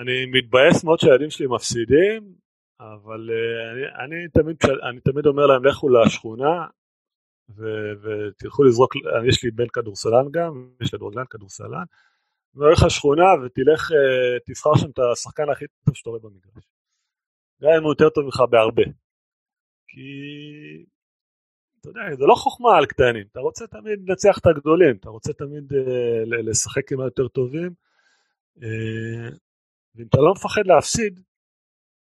אני מתבאס מאוד שהילדים שלי מפסידים, אבל uh, אני, אני, תמיד, אני תמיד אומר להם לכו לשכונה ו, ותלכו לזרוק, יש לי בן כדורסלן גם, יש לי כדורגלן כדורסלן, והולך לשכונה ותלך, uh, תבחר שם את השחקן הכי טוב שאתה רואה במגרש. גם אם הוא יותר טוב ממך בהרבה. כי אתה יודע, זה לא חוכמה על קטנים, אתה רוצה תמיד לנצח את הגדולים, אתה רוצה תמיד לשחק עם היותר טובים, ואם אתה לא מפחד להפסיד,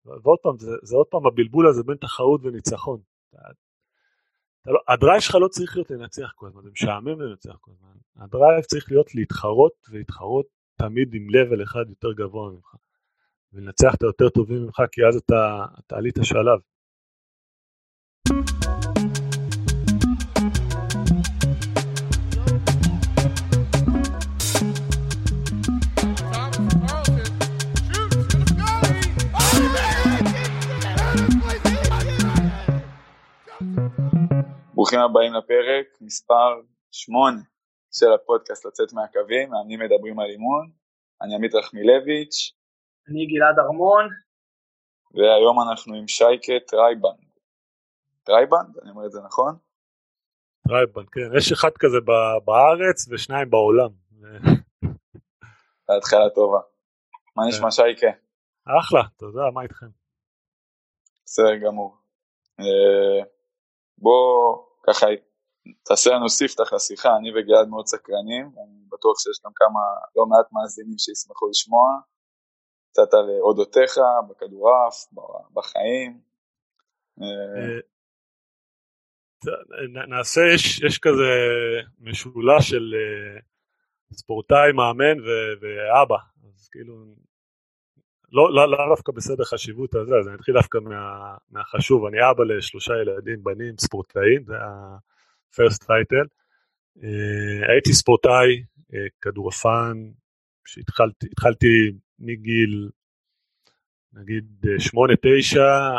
ועוד פעם, זה, זה עוד פעם הבלבול הזה בין תחרות וניצחון. לא, ה drive שלך לא צריך להיות לנצח כל הזמן, זה משעמם לנצח כל הזמן. ה drive צריך להיות להתחרות ולהתחרות תמיד עם level אחד יותר גבוה ממך. ולנצח את היותר טובים ממך, כי אז אתה, אתה עלית שלב. ברוכים הבאים לפרק מספר 8 של הפודקאסט לצאת מהקווים, מאמנים מדברים על אימון, אני עמית רחמילביץ'. אני גלעד ארמון. והיום אנחנו עם שייקה טרייבנד. טרייבנד? אני אומר את זה נכון? טרייבנד, כן. יש אחד כזה בארץ ושניים בעולם. התחלה טובה. מה כן. נשמע שייקה? אחלה, תודה, מה איתכם? בסדר גמור. אה, בוא ככה תעשה לנו ספתח לשיחה, אני וגלעד מאוד סקרנים, ואני בטוח שיש גם כמה, לא מעט מאזינים שישמחו לשמוע, קצת על אודותיך, בכדורעף, בחיים. אה, נעשה, יש, יש כזה משולש של אה, ספורטאי, מאמן ואבא, אז כאילו, לא, לא, לא דווקא בסדר חשיבות הזה, אז אני אתחיל דווקא מה, מהחשוב, אני אבא לשלושה ילדים, בנים, ספורטאים, זה ה-first title. Uh, הייתי ספורטאי, uh, כדורפן, שהתחלתי מגיל נגיד שמונה, תשע,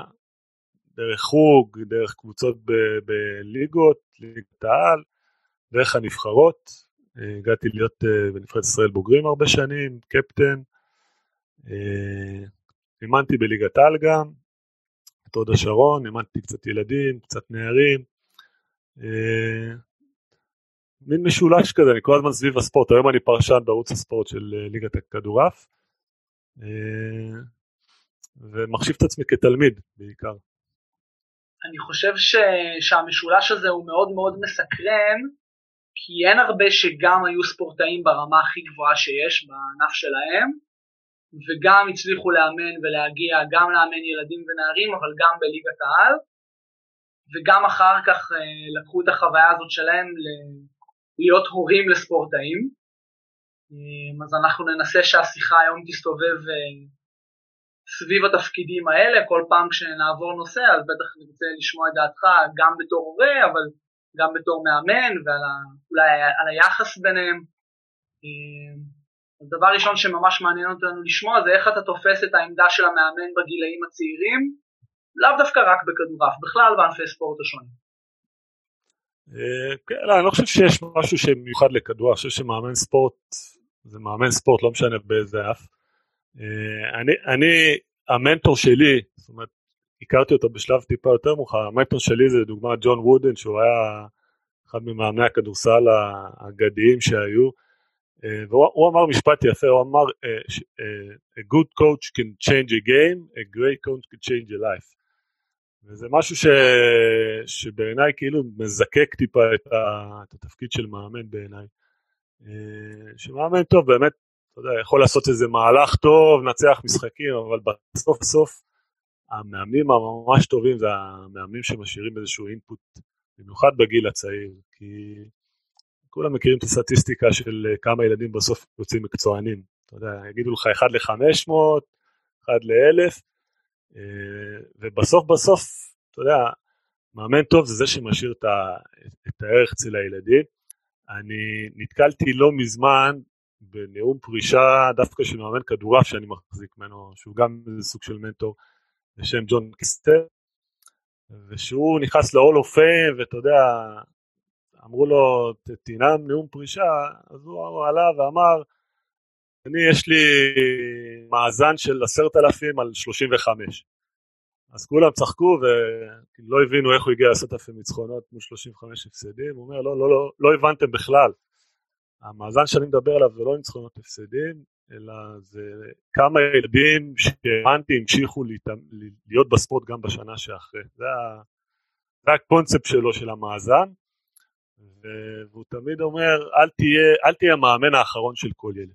דרך חוג, דרך קבוצות בליגות, ליגת העל, דרך הנבחרות, uh, הגעתי להיות בנבחרת ישראל בוגרים הרבה שנים, קפטן, אה, אימנתי בליגת העל גם, את הוד השרון, אימנתי קצת ילדים, קצת נערים. אה, מין משולש כזה, אני כל הזמן סביב הספורט, היום אני פרשן בערוץ הספורט של אה, ליגת הכדורעף, ומחשיב את עצמי כתלמיד בעיקר. אני חושב ש... שהמשולש הזה הוא מאוד מאוד מסקרן, כי אין הרבה שגם היו ספורטאים ברמה הכי גבוהה שיש בענף שלהם, וגם הצליחו לאמן ולהגיע, גם לאמן ילדים ונערים, אבל גם בליגת העל, וגם אחר כך אה, לקחו את החוויה הזאת שלהם להיות הורים לספורטאים. אה, אז אנחנו ננסה שהשיחה היום תסתובב אה, סביב התפקידים האלה, כל פעם כשנעבור נושא אז בטח נרצה לשמוע את דעתך גם בתור הורה, אבל גם בתור מאמן ואולי על היחס ביניהם. אז דבר ראשון שממש מעניין אותנו לשמוע זה איך אתה תופס את העמדה של המאמן בגילאים הצעירים, לאו דווקא רק בכדורעף, בכלל בענפי ספורט השונים. אה, כן, לא, אני לא חושב שיש משהו שמיוחד לכדור, אני חושב שמאמן ספורט זה מאמן ספורט, לא משנה באיזה אף. אה, אני, אני, המנטור שלי, זאת אומרת, הכרתי אותו בשלב טיפה יותר מאוחר, המנטור שלי זה דוגמת ג'ון וודן, שהוא היה אחד ממאמני הכדורסל האגדיים שהיו. אה, והוא אמר משפט יפה, הוא אמר אה, אה, a good coach can change a game, a great coach can change a life. וזה משהו ש... שבעיניי כאילו מזקק טיפה את, ה... את התפקיד של מאמן בעיניי. שמאמן טוב באמת, אתה יודע, יכול לעשות איזה מהלך טוב, נצח משחקים, אבל בסוף בסוף המאמנים הממש טובים זה המאמנים שמשאירים איזשהו אינפוט, במיוחד בגיל הצעיר, כי כולם מכירים את הסטטיסטיקה של אה, כמה ילדים בסוף יוצאים מקצוענים. אתה יודע, יגידו לך 1 ל-500, 1 ל-1000, ובסוף בסוף, אתה יודע, מאמן טוב זה זה שמשאיר את, ה, את הערך אצל הילדים. אני נתקלתי לא מזמן בנאום פרישה דווקא של מאמן כדורעף שאני מחזיק ממנו, שהוא גם איזה סוג של מנטור, בשם ג'ון קיסטר, ושהוא נכנס ל-all of fame, ואתה יודע, אמרו לו תנאם נאום פרישה, אז הוא עלה ואמר אני יש לי מאזן של עשרת אלפים על שלושים וחמש. אז כולם צחקו ולא הבינו איך הוא הגיע לעשרת אלפים ניצחונות מול שלושים וחמש הפסדים, הוא אומר לא, לא, לא, לא הבנתם בכלל. המאזן שאני מדבר עליו זה לא ניצחונות הפסדים, אלא זה כמה ילדים שהאמנתי המשיכו להיות בספורט גם בשנה שאחרי. זה, זה הקונספט שלו של המאזן, והוא תמיד אומר אל תהיה, אל תהיה המאמן האחרון של כל ילד.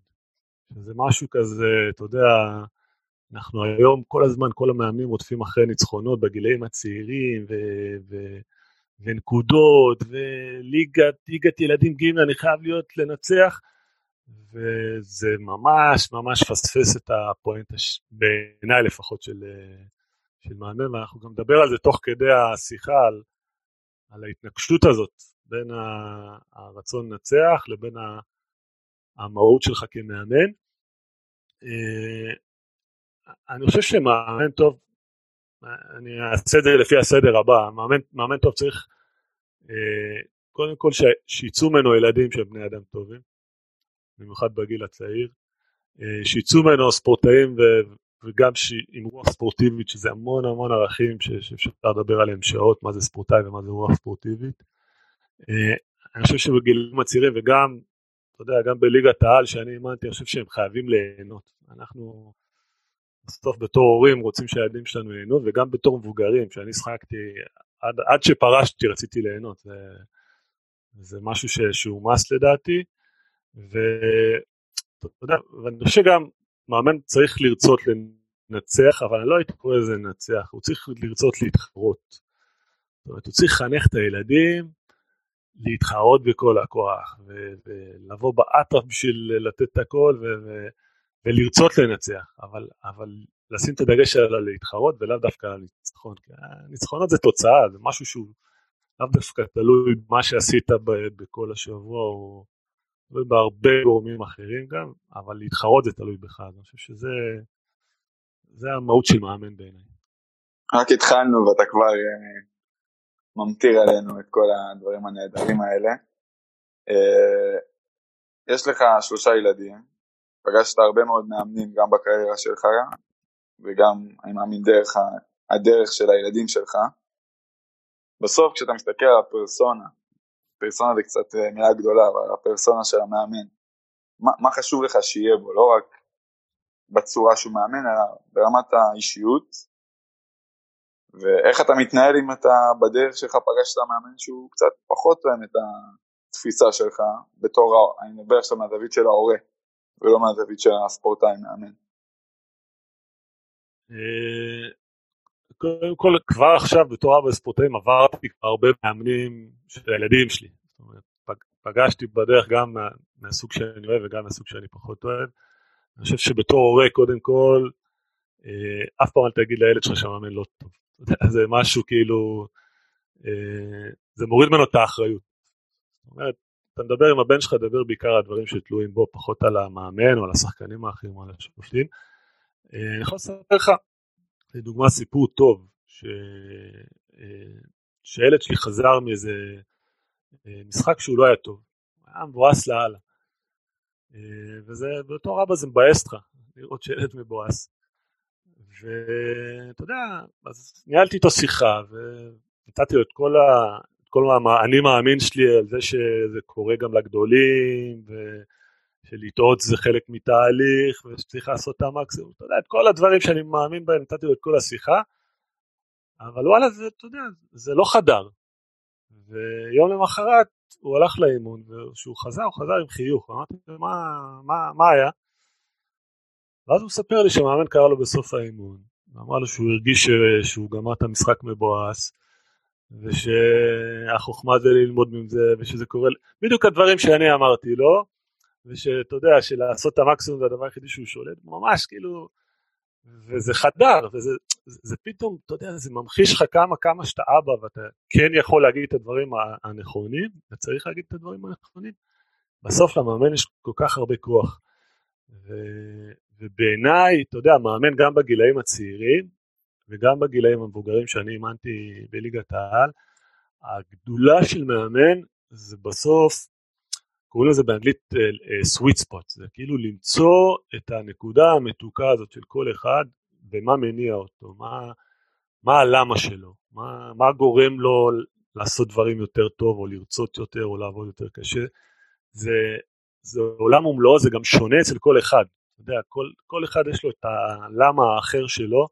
זה משהו כזה, אתה יודע, אנחנו היום כל הזמן, כל המאמנים רודפים אחרי ניצחונות בגילאים הצעירים, ו, ו, ונקודות, וליגת ילדים ג' אני חייב להיות לנצח, וזה ממש ממש פספס את הפואנטה, בעיניי לפחות, של, של מאמן, ואנחנו גם נדבר על זה תוך כדי השיחה, על, על ההתנגשות הזאת בין הרצון לנצח לבין המהות שלך כמאמן. אה, אני חושב שמאמן טוב, אני אעשה את זה לפי הסדר הבא, מאמן, מאמן טוב צריך אה, קודם כל שיצאו ממנו ילדים שהם בני אדם טובים, במיוחד בגיל הצעיר, אה, שיצאו ממנו ספורטאים ו, וגם עם רוח ספורטיבית, שזה המון המון ערכים שאפשר לדבר עליהם שעות, מה זה ספורטאי ומה זה רוח ספורטיבית. אני חושב שבגילים הצעירים וגם אתה יודע, גם בליגת העל שאני האמנתי, אני חושב שהם חייבים ליהנות. אנחנו בסוף בתור הורים רוצים שהילדים שלנו ייהנו, וגם בתור מבוגרים, כשאני שחקתי, עד, עד שפרשתי רציתי ליהנות. זה, זה משהו ש, שהוא מס לדעתי, ואתה יודע, ואני חושב שגם מאמן צריך לרצות לנצח, אבל אני לא הייתי קורא לזה לנצח, הוא צריך לרצות להתחרות. זאת אומרת, הוא צריך לחנך את הילדים, להתחרות בכל הכוח, ולבוא באטרף בשביל לתת את הכל ולרצות לנצח, אבל, אבל לשים את הדגש על להתחרות ולאו דווקא על ניצחון. ניצחונות זה תוצאה, זה משהו שהוא לאו דווקא תלוי במה שעשית בכל השבוע, או בהרבה גורמים אחרים גם, אבל להתחרות זה תלוי בך, אני חושב שזה זה המהות של מאמן בעיניי. רק התחלנו ואתה כבר אה, ממטיר עלינו את כל הדברים הנהדרים האלה. אה, יש לך שלושה ילדים, פגשת הרבה מאוד מאמנים גם בקריירה שלך וגם, אני מאמין, דרך הדרך של הילדים שלך. בסוף כשאתה מסתכל על הפרסונה, פרסונה זה קצת אה, מילה גדולה, אבל הפרסונה של המאמן, מה, מה חשוב לך שיהיה בו, לא רק בצורה שהוא מאמן, אלא ברמת האישיות, ואיך אתה מתנהל אם אתה בדרך שלך פגשת מאמן שהוא קצת פחות תואם את התפיסה שלך בתור, אני מדבר עכשיו מהזווית של ההורה ולא מהזווית של הספורטאי מאמן. אה, קודם כל כבר עכשיו בתור אבא ספורטאים עברתי הרבה מאמנים של הילדים שלי. פגשתי בדרך גם מהסוג שאני אוהב וגם מהסוג שאני פחות אוהב. אני חושב שבתור הורה קודם כל, אה, אף פעם אל תגיד לילד שלך שהמאמן לא טוב. זה משהו כאילו, אה, זה מוריד ממנו את האחריות. זאת אומרת, אתה מדבר עם הבן שלך, דבר בעיקר על הדברים שתלויים בו, פחות על המאמן או על השחקנים האחרים או על השופטים. אה, אני יכול לספר לך, לדוגמה סיפור טוב, ש... אה, שהילד שלי חזר מאיזה משחק שהוא לא היה טוב, היה מבואס לאללה. וזה, בתור אבא זה מבאס אותך, לראות שילד מבואס. ואתה יודע, אז ניהלתי איתו שיחה ונתתי לו את כל, ה... את כל האני מאמין שלי על זה שזה קורה גם לגדולים ושלטעות זה חלק מתהליך ושצריך לעשות את המקסימום, אתה יודע, את כל הדברים שאני מאמין בהם נתתי לו את כל השיחה אבל וואלה זה, אתה יודע, זה לא חדר. ויום למחרת הוא הלך לאימון וכשהוא חזר הוא חזר עם חיוך, אמרתי לו מה, מה, מה היה? ואז הוא מספר לי שמאמן קרא לו בסוף האימון, ואמר לו שהוא הרגיש שהוא גמר את המשחק מבואס, ושהחוכמה זה ללמוד מזה, ושזה קורה, בדיוק הדברים שאני אמרתי לו, ושאתה יודע, שלעשות את המקסימום זה הדבר היחידי שהוא שולט, ממש כאילו, וזה חדר, וזה זה, זה פתאום, אתה יודע, זה ממחיש לך כמה כמה שאתה אבא, ואתה כן יכול להגיד את הדברים הנכונים, וצריך להגיד את הדברים הנכונים. בסוף למאמן יש כל כך הרבה כוח. ו... ובעיניי, אתה יודע, מאמן גם בגילאים הצעירים וגם בגילאים המבוגרים שאני אימנתי בליגת העל, הגדולה של מאמן זה בסוף קוראים לזה באנגלית uh, uh, sweet spot, זה כאילו למצוא את הנקודה המתוקה הזאת של כל אחד ומה מניע אותו, מה, מה הלמה שלו, מה, מה גורם לו לעשות דברים יותר טוב או לרצות יותר או לעבוד יותר קשה. זה, זה עולם ומלואו, זה גם שונה אצל כל אחד. יודע, כל, כל אחד יש לו את הלמה האחר שלו,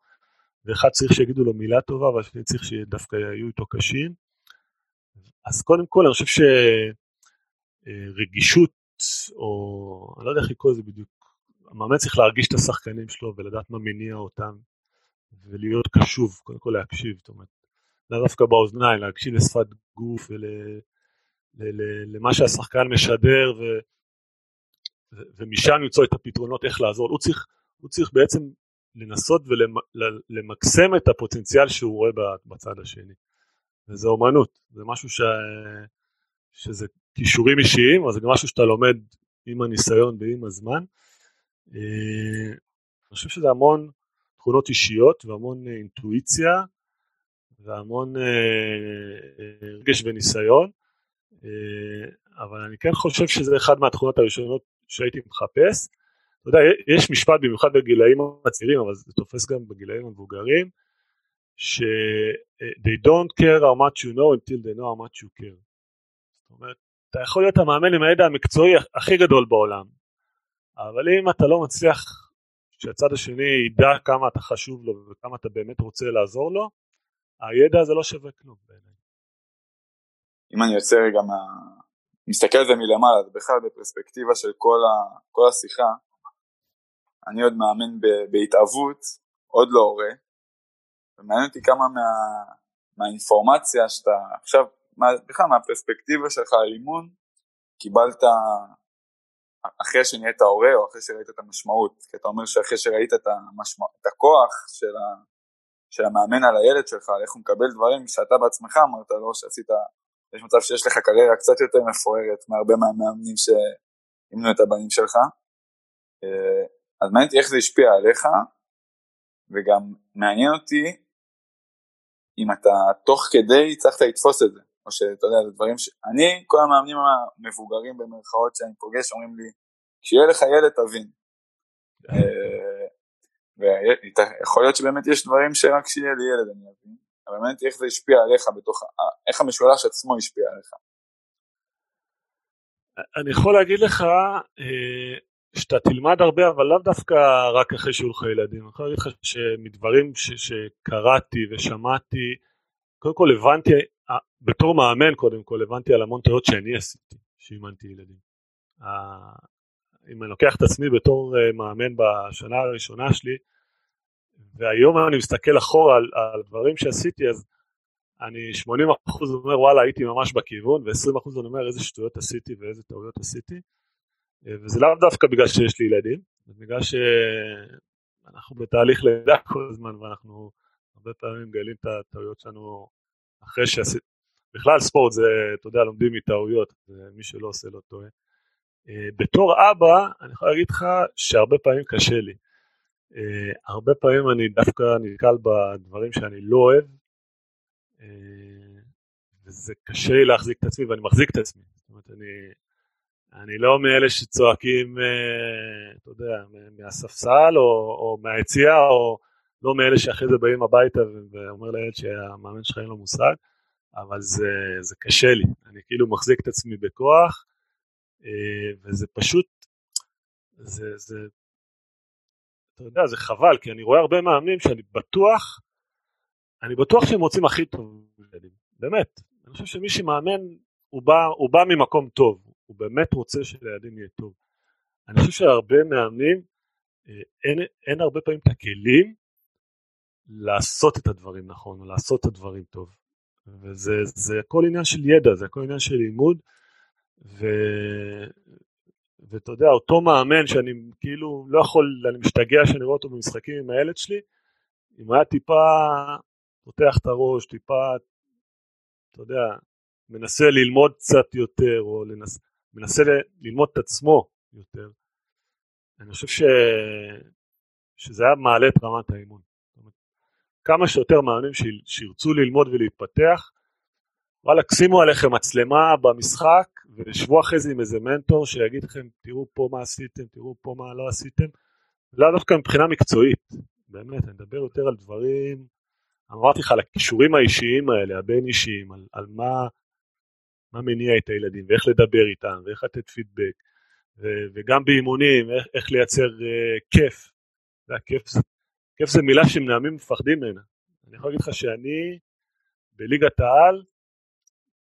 ואחד צריך שיגידו לו מילה טובה, והשני צריך שדווקא יהיו איתו קשים. אז קודם כל אני חושב שרגישות, או אני לא יודע איך לקרוא לזה בדיוק, המאמן צריך להרגיש את השחקנים שלו ולדעת מה מניע אותם, ולהיות קשוב, קודם כל להקשיב, זאת אומרת, לאו דווקא באוזניים, להקשיב לשפת גוף ולמה שהשחקן משדר, ו, ומשם למצוא את הפתרונות איך לעזור. הוא צריך, הוא צריך בעצם לנסות ולמקסם את הפוטנציאל שהוא רואה בצד השני. וזה אומנות, זה משהו ש... שזה כישורים אישיים, אבל זה גם משהו שאתה לומד עם הניסיון ועם הזמן. אה, אני חושב שזה המון תכונות אישיות והמון אינטואיציה והמון אה, אה, רגש וניסיון, אבל אני כן חושב שזה אחד מהתכונות הראשונות שהייתי מחפש. אתה יודע, יש משפט במיוחד בגילאים הצעירים, אבל זה תופס גם בגילאים המבוגרים, ש- they don't care how much you know until they know how much you care. זאת אומרת, אתה יכול להיות המאמן עם הידע המקצועי הכי גדול בעולם, אבל אם אתה לא מצליח שהצד השני ידע כמה אתה חשוב לו וכמה אתה באמת רוצה לעזור לו, הידע הזה לא שווה כלום בעיניי. אם אני יוצא רגע מה... מסתכל על זה מלמעלה, בכלל בפרספקטיבה של כל, ה... כל השיחה, אני עוד מאמן ב... בהתאבות, עוד לא הורה, ומעניין אותי כמה מה... מהאינפורמציה שאתה עכשיו, מה... בכלל מהפרספקטיבה שלך על אימון, קיבלת אחרי שנהיית הורה או אחרי שראית את המשמעות, כי אתה אומר שאחרי שראית את, המשמע... את הכוח של, ה... של המאמן על הילד שלך, על איך הוא מקבל דברים שאתה בעצמך אמרת לו, שעשית, יש מצב שיש לך קריירה קצת יותר מפוארת מהרבה מהמאמנים שאימנו את הבנים שלך, אה, אז מעניין אותי איך זה השפיע עליך, וגם מעניין אותי אם אתה תוך כדי הצלחת לתפוס את זה. או שאתה יודע, זה דברים ש... אני, כל המאמנים המבוגרים במרכאות שאני פוגש אומרים לי, כשיהיה לך ילד תבין. אה, ויכול להיות שבאמת יש דברים שרק כשיהיה לי ילד אני אבין, אבל באמת איך זה השפיע עליך בתוך, איך המשולש עצמו השפיע עליך. אני יכול להגיד לך אה, שאתה תלמד הרבה, אבל לאו דווקא רק אחרי שיהיו לך ילדים. אני יכול להגיד לך שמדברים שקראתי ושמעתי, קודם כל הבנתי בתור מאמן קודם כל הבנתי על המון טעויות שאני עשיתי, שאימנתי ילדים. אם אני לוקח את עצמי בתור אה, מאמן בשנה הראשונה שלי, והיום אני מסתכל אחורה על, על דברים שעשיתי, אז אני 80% אומר וואלה הייתי ממש בכיוון, ו-20% אני אומר איזה שטויות עשיתי ואיזה טעויות עשיתי, אה, וזה לאו דווקא בגלל שיש לי ילדים, זה בגלל שאנחנו בתהליך לידה כל הזמן, ואנחנו הרבה פעמים מגלים את הטעויות שלנו אחרי שעשיתי, בכלל ספורט זה, אתה יודע, לומדים מטעויות, מי שלא עושה לא טועה. אה, בתור אבא, אני יכול להגיד לך שהרבה פעמים קשה לי. אה, הרבה פעמים אני דווקא נתקל בדברים שאני לא אוהב, אה, וזה קשה לי להחזיק את עצמי, ואני מחזיק את עצמי. זאת אומרת, אני, אני לא מאלה שצועקים, אתה יודע, מהספסל או, או מהיציע, או לא מאלה שאחרי זה באים הביתה ואומר לילד שהמאמן שלך אין לו מושג. אבל זה, זה קשה לי, אני כאילו מחזיק את עצמי בכוח, אה, וזה פשוט, זה, זה, אתה יודע, זה חבל, כי אני רואה הרבה מאמנים שאני בטוח, אני בטוח שהם רוצים הכי טוב לילדים, באמת. אני חושב שמי שמאמן, הוא בא, הוא בא ממקום טוב, הוא באמת רוצה שלילדים יהיה טוב. אני חושב שהרבה מאמנים, אה, אין, אין הרבה פעמים את הכלים לעשות את הדברים נכון, או לעשות את הדברים טוב. וזה הכל עניין של ידע, זה הכל עניין של לימוד, ו... ואתה יודע, אותו מאמן שאני כאילו לא יכול, אני משתגע שאני רואה אותו במשחקים עם הילד שלי, אם היה טיפה פותח את הראש, טיפה, אתה יודע, מנסה ללמוד קצת יותר, או לנס, מנסה ללמוד את עצמו יותר, אני חושב ש... שזה היה מעלה את רמת האימון. כמה שיותר מאמנים שירצו ללמוד ולהתפתח, וואלה, שימו עליכם מצלמה במשחק ושבו אחרי זה עם איזה מנטור שיגיד לכם, תראו פה מה עשיתם, תראו פה מה לא עשיתם, לאו דווקא מבחינה מקצועית, באמת, אני מדבר יותר על דברים, אמרתי לך, על הכישורים האישיים האלה, הבין אישיים, על, על מה, מה מניע את הילדים, ואיך לדבר איתם, ואיך לתת פידבק, ו, וגם באימונים, איך, איך לייצר uh, כיף. זה הכיף, כיף זה מילה שמנהמים מפחדים ממנה. אני יכול להגיד לך שאני בליגת העל,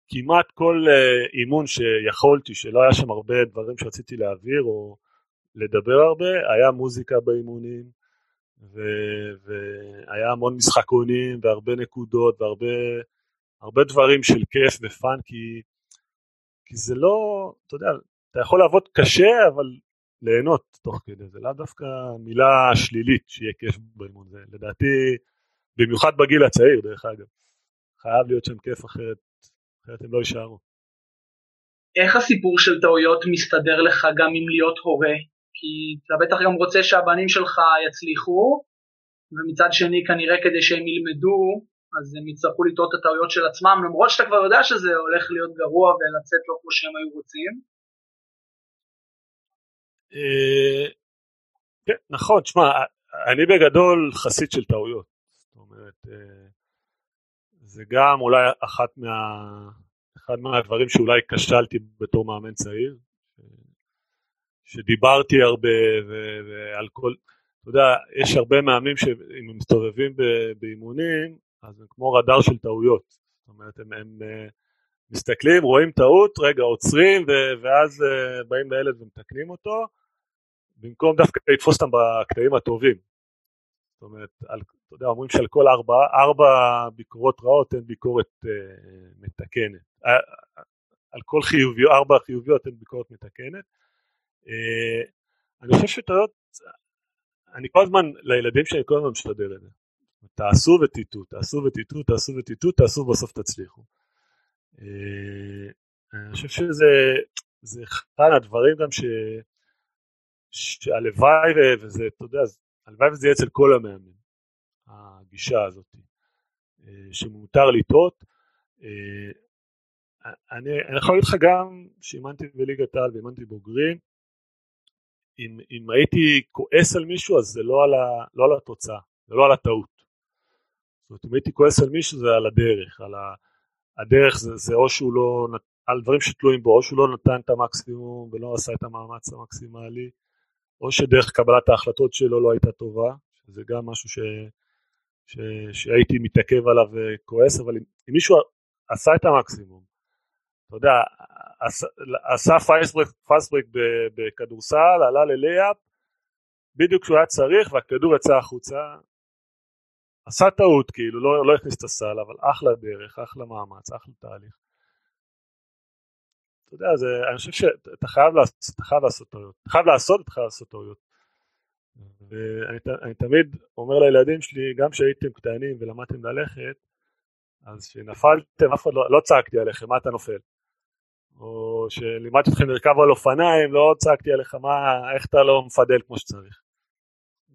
כמעט כל uh, אימון שיכולתי, שלא היה שם הרבה דברים שרציתי להעביר או לדבר הרבה, היה מוזיקה באימונים, ו- והיה המון משחקונים והרבה נקודות והרבה דברים של כיף ופאן, כי, כי זה לא, אתה יודע, אתה יכול לעבוד קשה, אבל ליהנות תוך כדי, זה לאו דווקא מילה שלילית שיהיה כיף באימון, זה לדעתי, במיוחד בגיל הצעיר דרך אגב, חייב להיות שם כיף אחרת, אחרת הם לא יישארו. איך הסיפור של טעויות מסתדר לך גם עם להיות הורה? כי אתה בטח גם רוצה שהבנים שלך יצליחו, ומצד שני כנראה כדי שהם ילמדו, אז הם יצטרכו לטעות את הטעויות של עצמם, למרות שאתה כבר יודע שזה הולך להיות גרוע ולצאת לא כמו שהם היו רוצים. אה, כן, נכון, תשמע, אני בגדול חסיד של טעויות. זאת אומרת, אה, זה גם אולי אחת מה... אחד מהדברים שאולי כשלתי בתור מאמן צעיר, שדיברתי הרבה ועל כל, אתה יודע, יש הרבה מאמנים שאם הם מסתובבים באימונים, אז הם כמו רדאר של טעויות. זאת אומרת, הם, הם אה, מסתכלים, רואים טעות, רגע, עוצרים, ואז אה, באים לילד ומתקנים אותו, במקום דווקא לתפוס אותם בקטעים הטובים. זאת אומרת, על, אתה יודע, אומרים שעל כל ארבע, ארבע ביקורות רעות אין ביקורת אה, מתקנת. אה, על כל חיוביות, ארבע חיוביות אין ביקורת מתקנת. אה, אני חושב שטעויות, אני כל הזמן, לילדים שלי כל הזמן משתדל את זה. תעשו ותטעו, תעשו ותטעו, תעשו ותטעו, תעשו ובסוף תצליחו. אה, אני חושב שזה אחד הדברים גם ש... שהלוואי וזה, אתה יודע, הלוואי וזה יהיה אצל כל המאמנים, הגישה הזאת, אה, שמותר לטעות. אני, אני יכול להגיד לך גם שאימנתי בליגת העל ואימנתי בוגרים, אם, אם הייתי כועס על מישהו אז זה לא על, ה, לא על התוצאה, זה לא על הטעות. זאת אומרת אם הייתי כועס על מישהו זה על הדרך, על ה, הדרך זה, זה או שהוא לא, על דברים שתלויים בו, או שהוא לא נתן את המקסימום ולא עשה את המאמץ המקסימלי, או שדרך קבלת ההחלטות שלו לא הייתה טובה, שזה גם משהו ש, ש, שהייתי מתעכב עליו וכועס, אבל אם, אם מישהו עשה את המקסימום, אתה יודע, עשה פאסט ברק בכדורסל, עלה ללייאפ, בדיוק כשהוא היה צריך והכדור יצא החוצה, עשה טעות כאילו, לא, לא הכניס את הסל, אבל אחלה דרך, אחלה מאמץ, אחלה תהליך. אתה יודע, זה, אני חושב שאתה חייב לעשות, אתה חייב לעשות טעויות, אתה חייב לעשות, אתה חייב לעשות טעויות. ואני תמיד אומר לילדים שלי, גם כשהייתם קטנים ולמדתם ללכת, אז כשנפלתם, אף אחד לא, לא צעקתי עליכם, מה אתה נופל? או שלימדתי אתכם לרכב על אופניים, לא צעקתי עליך מה, איך אתה לא מפדל כמו שצריך.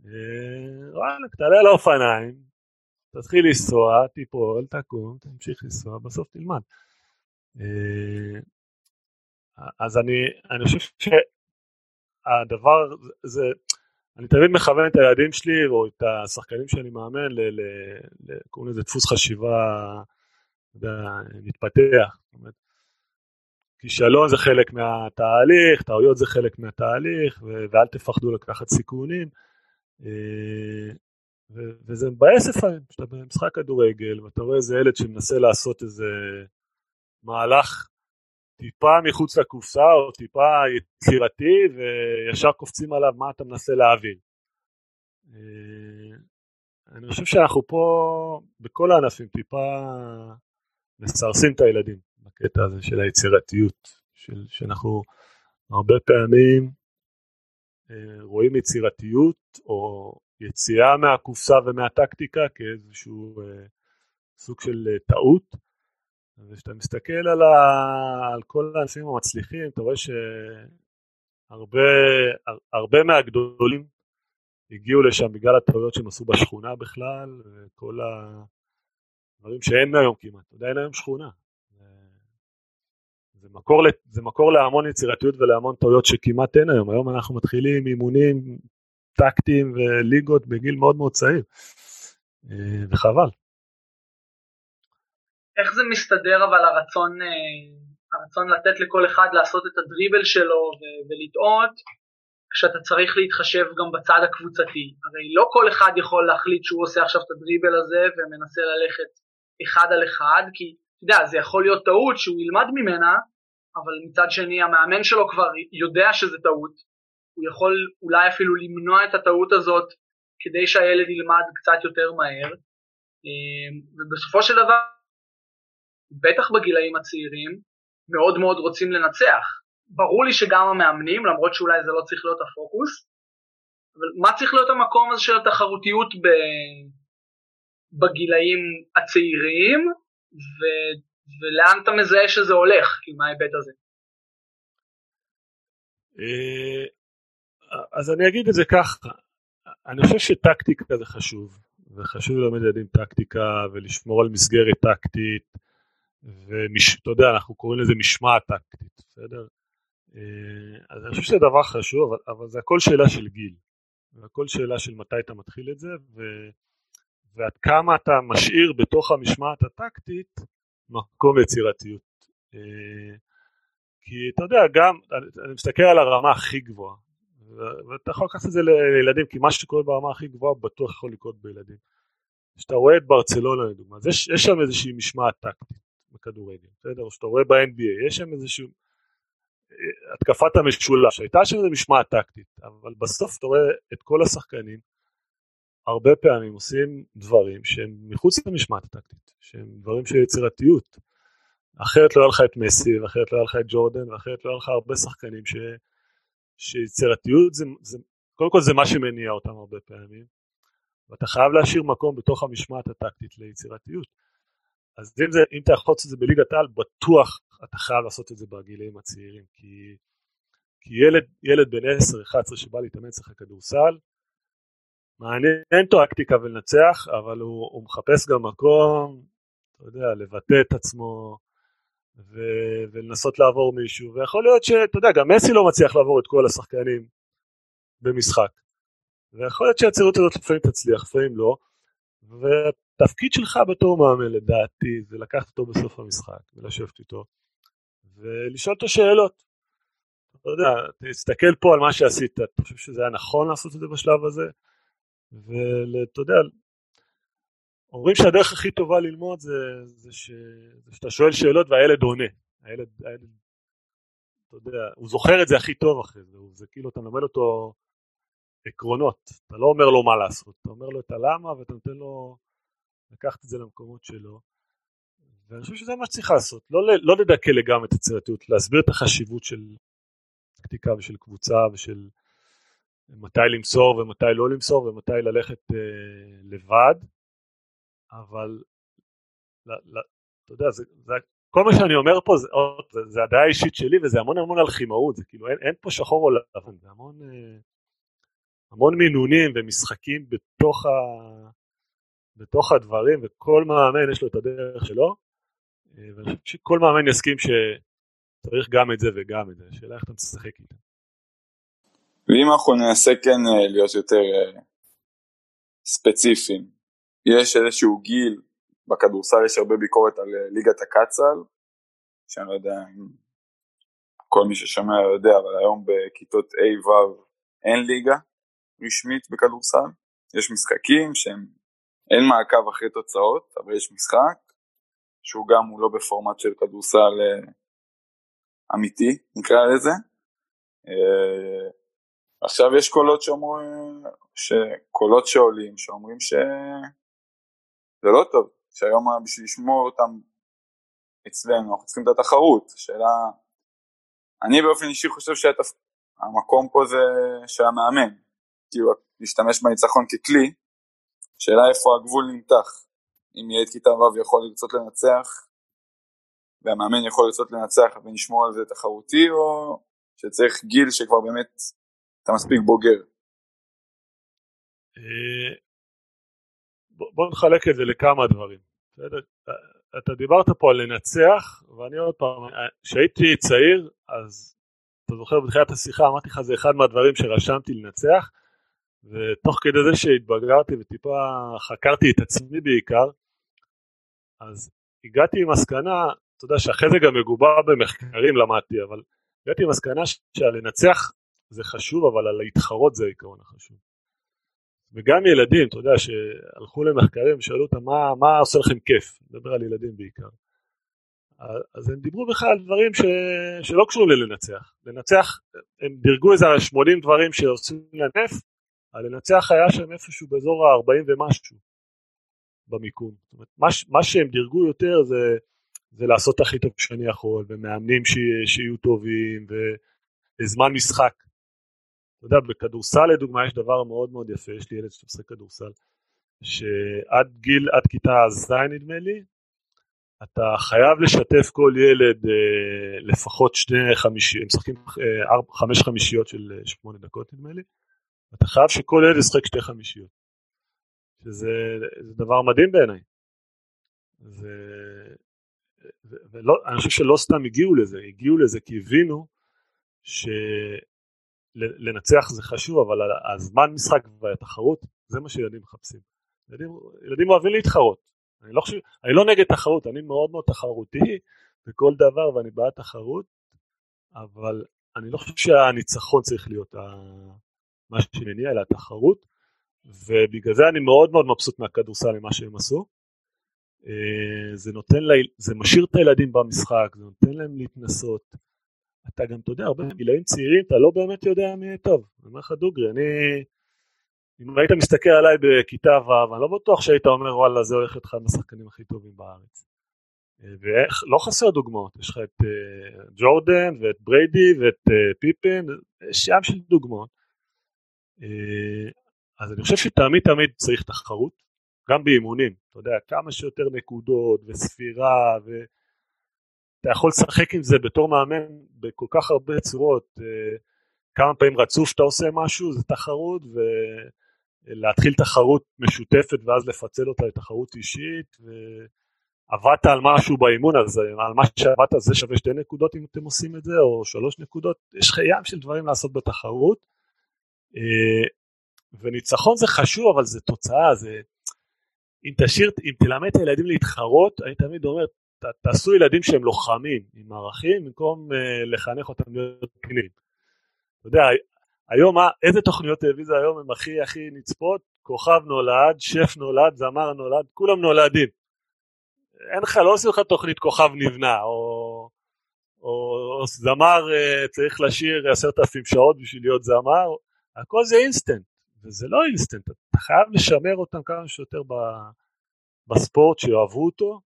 אה, וואלה, תעלה על האופניים, תתחיל לנסוע, תיפול, תקום, תמשיך לנסוע, בסוף תלמד. אז אני, אני חושב שהדבר זה, אני תמיד מכוון את הילדים שלי או את השחקנים שאני מאמן, קוראים לזה דפוס חשיבה, מתפתח. כישלון זה חלק מהתהליך, טעויות זה חלק מהתהליך, ואל תפחדו לקחת סיכונים. אה, וזה מבאס לפעמים, כשאתה במשחק כדורגל ואתה רואה איזה ילד שמנסה לעשות איזה מהלך טיפה מחוץ לקופסה או טיפה יצירתי וישר קופצים עליו מה אתה מנסה להעביר. אה, אני חושב שאנחנו פה בכל הענפים טיפה מסרסים את הילדים. הקטע הזה של היצירתיות, של, שאנחנו הרבה פעמים אה, רואים יצירתיות או יציאה מהקופסה ומהטקטיקה כאיזשהו אה, סוג של טעות. וכשאתה מסתכל על, ה, על כל האנשים המצליחים, אתה רואה שהרבה מהגדולים הגיעו לשם בגלל הטעויות שהם עשו בשכונה בכלל, וכל הדברים שאין היום כמעט. אין היום שכונה. זה מקור, זה מקור להמון יצירתיות ולהמון טעויות שכמעט אין היום. היום אנחנו מתחילים אימונים טקטיים וליגות בגיל מאוד מאוד צעיר, אה, וחבל. איך זה מסתדר אבל הרצון, אה, הרצון לתת לכל אחד לעשות את הדריבל שלו ולטעות, כשאתה צריך להתחשב גם בצד הקבוצתי. הרי לא כל אחד יכול להחליט שהוא עושה עכשיו את הדריבל הזה ומנסה ללכת אחד על אחד, כי אתה יודע, זה יכול להיות טעות שהוא ילמד ממנה, אבל מצד שני המאמן שלו כבר יודע שזה טעות, הוא יכול אולי אפילו למנוע את הטעות הזאת כדי שהילד ילמד קצת יותר מהר, אמ, ובסופו של דבר, בטח בגילאים הצעירים, מאוד מאוד רוצים לנצח. ברור לי שגם המאמנים, למרות שאולי זה לא צריך להיות הפוקוס, אבל מה צריך להיות המקום הזה של התחרותיות ב... בגילאים הצעירים, ו... ולאן אתה מזהה שזה הולך, כאילו, מההיבט הזה? אה, אז אני אגיד את זה ככה, אני חושב שטקטיקה זה חשוב, וחשוב ללמד ילדים טקטיקה ולשמור על מסגרת טקטית, ואתה יודע, אנחנו קוראים לזה משמעת טקטית, בסדר? אה, אז אני חושב שזה דבר חשוב, אבל, אבל זה הכל שאלה של גיל, זה הכל שאלה של מתי אתה מתחיל את זה, ו, ועד כמה אתה משאיר בתוך המשמעת הטקטית מקום ליצירתיות. אה, כי אתה יודע, גם, אני מסתכל על הרמה הכי גבוהה, ואתה יכול לקחת את זה לילדים, כי מה שקורה ברמה הכי גבוהה בטוח יכול לקרות בילדים. כשאתה רואה את ברצלונה לדוגמה, אז יש, יש שם איזושהי משמעת טקטית בכדורגל, בסדר? או שאתה רואה ב-NBA, יש שם איזושהי אה, התקפת המשולש, הייתה שם איזו משמעת טקטית, אבל בסוף אתה רואה את כל השחקנים, הרבה פעמים עושים דברים שהם מחוץ למשמעת הטקטית, שהם דברים של יצירתיות. אחרת לא היה לך את מסי, ואחרת לא היה לך את ג'ורדן, ואחרת לא היה לך הרבה שחקנים ש... שיצירתיות זה, זה, קודם כל זה מה שמניע אותם הרבה פעמים, ואתה חייב להשאיר מקום בתוך המשמעת הטקטית ליצירתיות. אז אם, זה, אם אתה יכול לעשות את זה בליגת העל, בטוח אתה חייב לעשות את זה בגילאים הצעירים, כי, כי ילד, ילד בן 10-11 שבא להתאמן אצלך כדורסל, מעניין טקטיקה ולנצח, אבל הוא, הוא מחפש גם מקום, אתה יודע, לבטא את עצמו, ו- ולנסות לעבור מישהו, ויכול להיות שאתה יודע, גם מסי לא מצליח לעבור את כל השחקנים במשחק, ויכול להיות שהצירות הזאת לפעמים תצליח, לפעמים לא, והתפקיד שלך בתור מאמן לדעתי זה לקחת אותו בסוף המשחק ולשבת איתו ולשאול אותו שאלות. אתה יודע, תסתכל פה על מה שעשית, אתה חושב שזה היה נכון לעשות את זה בשלב הזה? ואתה יודע, אומרים שהדרך הכי טובה ללמוד זה, זה, ש, זה שאתה שואל שאלות והילד עונה. הילד, הילד, אתה יודע, הוא זוכר את זה הכי טוב אחרי זה, זה כאילו אתה מלמד אותו עקרונות, אתה לא אומר לו מה לעשות, אתה אומר לו את הלמה ואתה נותן לו לקחת את זה למקומות שלו. ואני חושב שזה מה שצריך לעשות, לא, לא לדכא לגמרי את היצירתיות, להסביר את החשיבות של טקטיקה ושל קבוצה ושל מתי למסור ומתי לא למסור ומתי ללכת אה, לבד, אבל אתה יודע, זה, זה, כל מה שאני אומר פה זה, זה, זה הדעה האישית שלי וזה המון המון על חימאות, זה כאילו אין, אין פה שחור או לבן, זה המון, אה, המון מינונים ומשחקים בתוך, ה, בתוך הדברים וכל מאמן יש לו את הדרך שלו, אה, ואני חושב שכל מאמן יסכים שצריך גם את זה וגם את זה, השאלה איך אתה משחק איתם. ואם אנחנו ננסה כן אה, להיות יותר ספציפיים, יש איזשהו גיל, בכדורסל יש הרבה ביקורת על אה, ליגת הקצ"ל, שאני לא יודע אם כל מי ששומע יודע, אבל היום בכיתות ה'-ו' אין ליגה רשמית בכדורסל, יש משחקים שהם, אין מעקב אחרי תוצאות, אבל יש משחק, שהוא גם הוא לא בפורמט של כדורסל אה, אמיתי, נקרא לזה. אה, עכשיו יש קולות שאומרים, קולות שעולים, שאומרים ש... זה לא טוב, שהיום בשביל לשמור אותם אצלנו אנחנו צריכים את התחרות, שאלה, אני באופן אישי חושב שהמקום פה זה של המאמן, כאילו להשתמש בניצחון ככלי, שאלה איפה הגבול נמתח, אם ילד כיתה ו' יכול לרצות לנצח והמאמן יכול לרצות לנצח ונשמור על זה תחרותי או שצריך גיל שכבר באמת אתה מספיק בוגר. אה, בוא נחלק את זה לכמה דברים. אתה דיברת פה על לנצח, ואני עוד פעם, כשהייתי צעיר, אז אתה זוכר בתחילת השיחה, אמרתי לך, זה אחד מהדברים שרשמתי לנצח, ותוך כדי זה שהתבגרתי וטיפה חקרתי את עצמי בעיקר, אז הגעתי עם מסקנה, אתה יודע שאחרי זה גם מגובה במחקרים למדתי, אבל הגעתי עם מסקנה שהלנצח זה חשוב, אבל על להתחרות זה העיקרון החשוב. וגם ילדים, אתה יודע, שהלכו למחקרים ושאלו אותם מה, מה עושה לכם כיף, נדבר על ילדים בעיקר. אז הם דיברו בכלל על דברים ש... שלא קשורים ללנצח. לנצח, הם דירגו איזה 80 דברים שעושים לנף, הלנצח היה שם איפשהו באזור ה-40 ומשהו במיקום. זאת אומרת, מה, מה שהם דירגו יותר זה, זה לעשות הכי טוב שאני יכול, ומאמנים ש... שיהיו טובים, וזמן משחק. אתה יודע, בכדורסל לדוגמה יש דבר מאוד מאוד יפה, יש לי ילד שמשחק כדורסל, שעד גיל, עד כיתה ז' נדמה לי, אתה חייב לשתף כל ילד אה, לפחות שני חמישיות, הם משחקים אה, חמש חמישיות של אה, שמונה דקות נדמה לי, אתה חייב שכל ילד ישחק שתי חמישיות, שזה דבר מדהים בעיניי. זה, ולא, אני חושב שלא סתם הגיעו לזה, הגיעו לזה כי הבינו ש... לנצח זה חשוב, אבל הזמן משחק והתחרות, זה מה שילדים מחפשים. ילדים, ילדים אוהבים להתחרות. אני לא, חושב, אני לא נגד תחרות, אני מאוד מאוד תחרותי בכל דבר ואני בעד תחרות, אבל אני לא חושב שהניצחון צריך להיות מה שמניע, אלא התחרות, ובגלל זה אני מאוד מאוד מבסוט מהכדורסל ממה שהם עשו. אה, זה נותן, לה, זה משאיר את הילדים במשחק, זה נותן להם להתנסות. אתה גם, אתה יודע, הרבה גילאים צעירים, אתה לא באמת יודע מי יהיה טוב. אני אומר לך דוגרי, אני... אם היית מסתכל עליי בכיתה ו', אני לא בטוח שהיית אומר, וואלה, זה הולך להיות אחד מהשחקנים הכי טובים בארץ. ולא חסר דוגמאות, יש לך את uh, ג'ורדן ואת בריידי ואת פיפן, יש ים של דוגמאות. Uh, אז אני חושב שתמיד תמיד צריך תחרות, גם באימונים, אתה יודע, כמה שיותר נקודות וספירה ו... אתה יכול לשחק עם זה בתור מאמן בכל כך הרבה צורות, אה, כמה פעמים רצוף שאתה עושה משהו, זה תחרות, ולהתחיל תחרות משותפת ואז לפצל אותה לתחרות אישית, ועבדת על משהו באימון, אז על מה שעבדת זה שווה שתי נקודות אם אתם עושים את זה, או שלוש נקודות, יש לך ים של דברים לעשות בתחרות, אה, וניצחון זה חשוב, אבל זה תוצאה, זה... אם תשאיר, אם תלמד את הילדים להתחרות, אני תמיד אומר, ת, תעשו ילדים שהם לוחמים עם ערכים במקום uh, לחנך אותם להיות קנים. אתה יודע, היום מה, איזה תוכניות טלוויזיה היום הם הכי הכי נצפות? כוכב נולד, שף נולד, זמר נולד, כולם נולדים. אין לך, לא עושים לך תוכנית כוכב נבנה, או, או, או זמר צריך לשיר עשרת אלפים שעות בשביל להיות זמר, הכל זה אינסטנט, וזה לא אינסטנט, אתה חייב לשמר אותם כמה שיותר בספורט, שיאהבו אותו,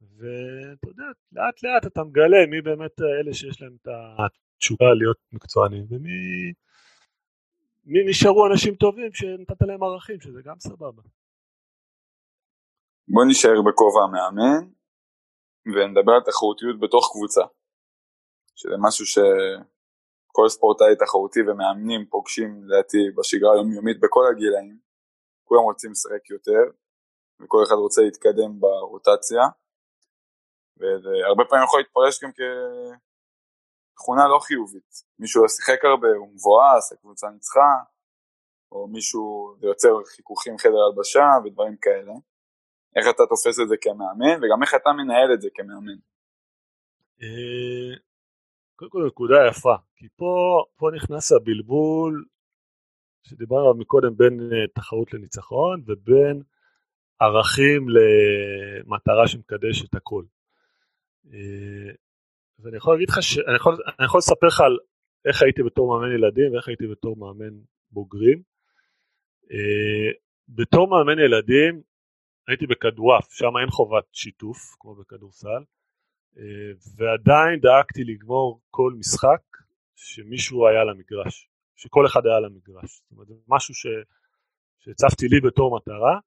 ואתה יודע, לאט לאט אתה מגלה מי באמת אלה שיש להם את התשוקה להיות מקצוענים, ומי מי נשארו אנשים טובים שנתת להם ערכים, שזה גם סבבה. בוא נשאר בכובע המאמן, ונדבר על תחרותיות בתוך קבוצה, שזה משהו שכל ספורטאי תחרותי ומאמנים פוגשים לדעתי בשגרה היומיומית בכל הגילאים, כולם רוצים לשחק יותר, וכל אחד רוצה להתקדם ברוטציה. וזה הרבה פעמים יכול להתפרש גם כתכונה לא חיובית. מישהו שיחק הרבה, הוא מבואס, הקבוצה ניצחה, או מישהו יוצר חיכוכים חדר הלבשה ודברים כאלה. איך אתה תופס את זה כמאמן, וגם איך אתה מנהל את זה כמאמן. אה, קודם כל נקודה יפה, כי פה, פה נכנס הבלבול שדיברנו עליו מקודם בין אה, תחרות לניצחון ובין ערכים למטרה שמקדשת הכל. אה, ואני יכול להגיד לך, ש... אני, יכול, אני יכול לספר לך על איך הייתי בתור מאמן ילדים ואיך הייתי בתור מאמן בוגרים. אה, בתור מאמן ילדים הייתי בכדורעף, שם אין חובת שיתוף כמו בכדורסל, ועדיין דאגתי לגמור כל משחק שמישהו היה על המגרש, שכל אחד היה על המגרש. זאת אומרת, זה משהו ש... שהצבתי לי בתור מטרה,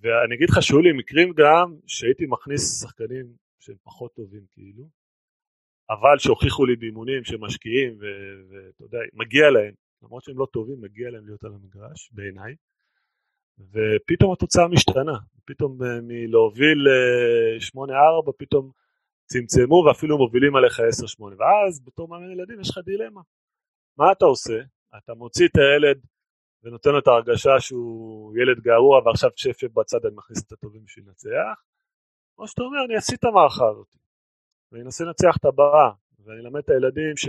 ואני אגיד לך שהיו לי מקרים גם שהייתי מכניס שחקנים שהם פחות טובים כאילו, אבל שהוכיחו לי באימונים שמשקיעים ואתה יודע, מגיע להם, למרות שהם לא טובים, מגיע להם להיות על המגרש בעיניי, ופתאום התוצאה משתנה, פתאום אה, מלהוביל 8-4 פתאום צמצמו ואפילו מובילים עליך 10-8 ואז בתור מאמן ילדים יש לך דילמה מה אתה עושה? אתה מוציא את הילד ונותן לו את ההרגשה שהוא ילד גרוע ועכשיו שפט בצד אני מכניס את הטובים בשביל לנצח או שאתה אומר אני אעשי את המערכה הזאת ואני אנסה לנצח את הבאה ואני אלמד את הילדים ש...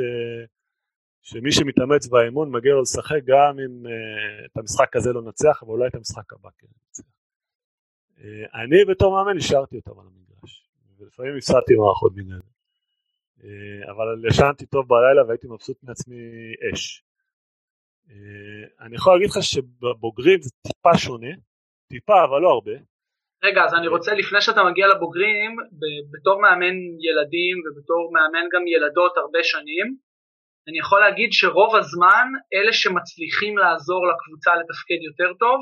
שמי שמתאמץ באימון מגיע לו לשחק גם אם uh, את המשחק הזה לא נצח ואולי את המשחק הבא כן נצח. Uh, אני בתור מאמן השארתי אותם על המגרש ולפעמים הפסדתי מערכות זה. Uh, אבל ישנתי טוב בלילה והייתי מבסוט מעצמי אש. Uh, אני יכול להגיד לך שבבוגרים זה טיפה שונה, טיפה אבל לא הרבה. רגע, אז אני רוצה לפני שאתה מגיע לבוגרים, בתור מאמן ילדים ובתור מאמן גם ילדות הרבה שנים, אני יכול להגיד שרוב הזמן אלה שמצליחים לעזור לקבוצה לתפקד יותר טוב,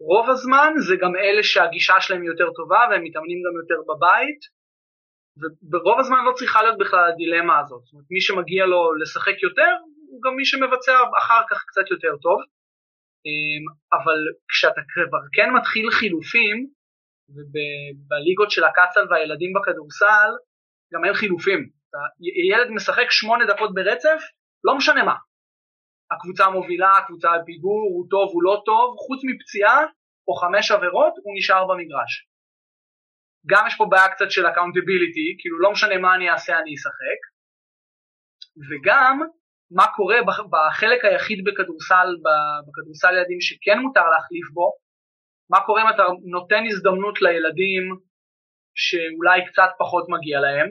רוב הזמן זה גם אלה שהגישה שלהם יותר טובה והם מתאמנים גם יותר בבית, וברוב הזמן לא צריכה להיות בכלל הדילמה הזאת. זאת אומרת, מי שמגיע לו לשחק יותר, הוא גם מי שמבצע אחר כך קצת יותר טוב. אמ, אבל כשאתה כבר כן מתחיל חילופים, ובליגות של הקצ"ל והילדים בכדורסל, גם אין חילופים. ילד משחק שמונה דקות ברצף, לא משנה מה. הקבוצה מובילה, הקבוצה על פיגור, הוא טוב, הוא לא טוב, חוץ מפציעה או חמש עבירות, הוא נשאר במגרש. גם יש פה בעיה קצת של accountability, כאילו לא משנה מה אני אעשה אני אשחק, וגם מה קורה בחלק היחיד בכדורסל, בכדורסל ילדים שכן מותר להחליף בו, מה קורה אם אתה נותן הזדמנות לילדים שאולי קצת פחות מגיע להם,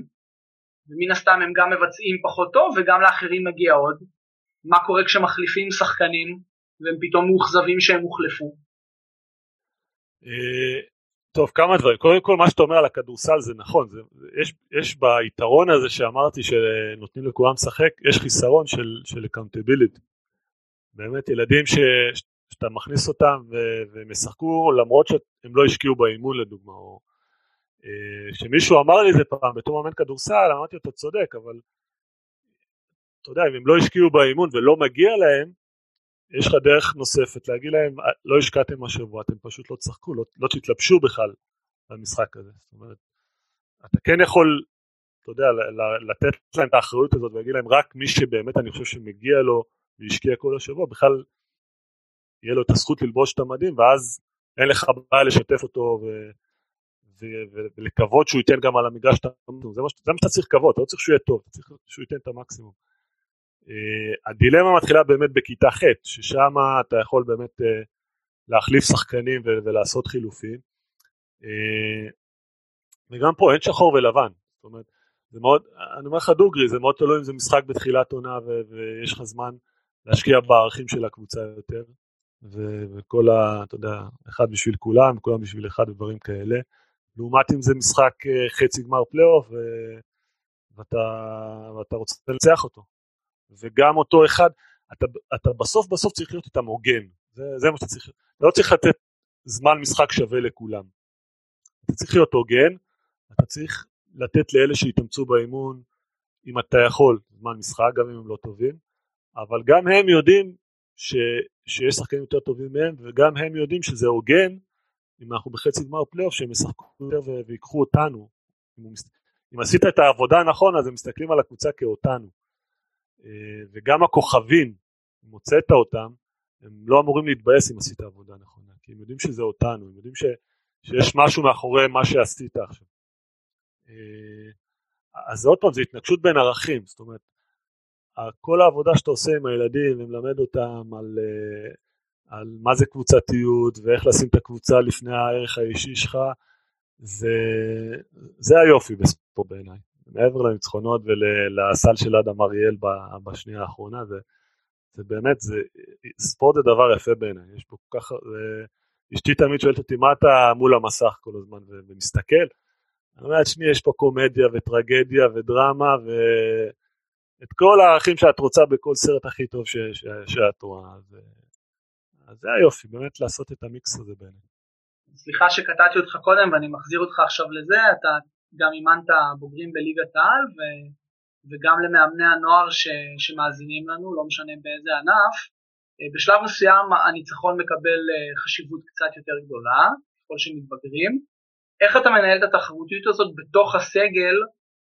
ומן הסתם הם גם מבצעים פחות טוב וגם לאחרים מגיע עוד, מה קורה כשמחליפים שחקנים והם פתאום מאוכזבים שהם הוחלפו? אה, טוב, כמה דברים. קודם כל, מה שאתה אומר על הכדורסל זה נכון. זה, יש, יש ביתרון הזה שאמרתי שנותנים לכולם לשחק, יש חיסרון של, של accountability. באמת, ילדים ש, שאתה מכניס אותם והם ישחקו למרות שהם לא השקיעו באימון לדוגמה, או אה, אמר לי את זה פעם בתור מאמן כדורסל, אמרתי לו, אתה צודק, אבל אתה יודע, אם הם לא השקיעו באימון ולא מגיע להם, יש לך דרך נוספת להגיד להם, אה, לא השקעתם השבוע, אתם פשוט לא תשחקו, לא, לא תתלבשו בכלל במשחק הזה. זאת אומרת, אתה כן יכול, אתה יודע, לתת להם את האחריות הזאת ולהגיד להם, רק מי שבאמת אני חושב שמגיע לו והשקיע כל השבוע, בכלל יהיה לו את הזכות ללבוש את המדים, ואז אין לך בעיה לשתף אותו ו... ולקוות שהוא ייתן גם על המגרש את המקסימום, זה מה שאתה צריך לקוות, אתה לא צריך שהוא יהיה טוב, אתה צריך שהוא ייתן את המקסימום. Uh, הדילמה מתחילה באמת בכיתה ח', ששם אתה יכול באמת uh, להחליף שחקנים ולעשות חילופים. Uh, וגם פה אין שחור ולבן, זאת אומרת, זה מאוד, אני אומר לך דוגרי, זה מאוד תלוי אם זה משחק בתחילת עונה ויש לך זמן להשקיע בערכים של הקבוצה יותר, וכל ה... אתה יודע, אחד בשביל כולם, כולם בשביל אחד ודברים כאלה. לעומת אם זה משחק אה, חצי גמר פלייאוף ואתה, ואתה רוצה לנצח אותו. וגם אותו אחד, אתה, אתה בסוף בסוף צריך להיות איתם הוגן, זה, זה מה שאתה צריך, אתה לא צריך לתת זמן משחק שווה לכולם. אתה צריך להיות הוגן, אתה צריך לתת לאלה שהתאמצו באימון, אם אתה יכול, זמן משחק, גם אם הם לא טובים, אבל גם הם יודעים ש, שיש שחקנים יותר טובים מהם, וגם הם יודעים שזה הוגן אם אנחנו בחצי גמר פלייאוף שהם ישחקו יותר ויקחו אותנו. אם, אם עשית את העבודה הנכון אז הם מסתכלים על הקבוצה כאותנו. אה, וגם הכוכבים, אם הוצאת אותם, הם לא אמורים להתבאס אם עשית עבודה נכונה, כי הם יודעים שזה אותנו, הם יודעים ש, שיש משהו מאחורי מה שעשית עכשיו. אה, אז עוד פעם, זה התנגשות בין ערכים, זאת אומרת, כל העבודה שאתה עושה עם הילדים ומלמד אותם על, אה, על מה זה קבוצתיות ואיך לשים את הקבוצה לפני הערך האישי שלך, זה, זה היופי בספורט בעיניי. מעבר לניצחונות ולסל של אדם אריאל בשנייה האחרונה, זה, זה באמת, זה, ספורט זה דבר יפה בעיניי, יש פה כל כך, אשתי תמיד שואלת אותי מה אתה מול המסך כל הזמן ומסתכל, אני אומר, תשמעי, יש פה קומדיה וטרגדיה ודרמה ואת כל הערכים שאת רוצה בכל סרט הכי טוב ש, ש, שאת רואה. אז, אז זה היופי, באמת לעשות את המיקס הזה בעיניי. סליחה שקטעתי אותך קודם ואני מחזיר אותך עכשיו לזה, אתה גם אימנת בוגרים בליגת העל ו... וגם למאמני הנוער ש... שמאזינים לנו, לא משנה באיזה ענף. אה, בשלב מסוים הניצחון מקבל אה, חשיבות קצת יותר גדולה, ככל שמתבגרים. איך אתה מנהל את התחרותיות הזאת בתוך הסגל,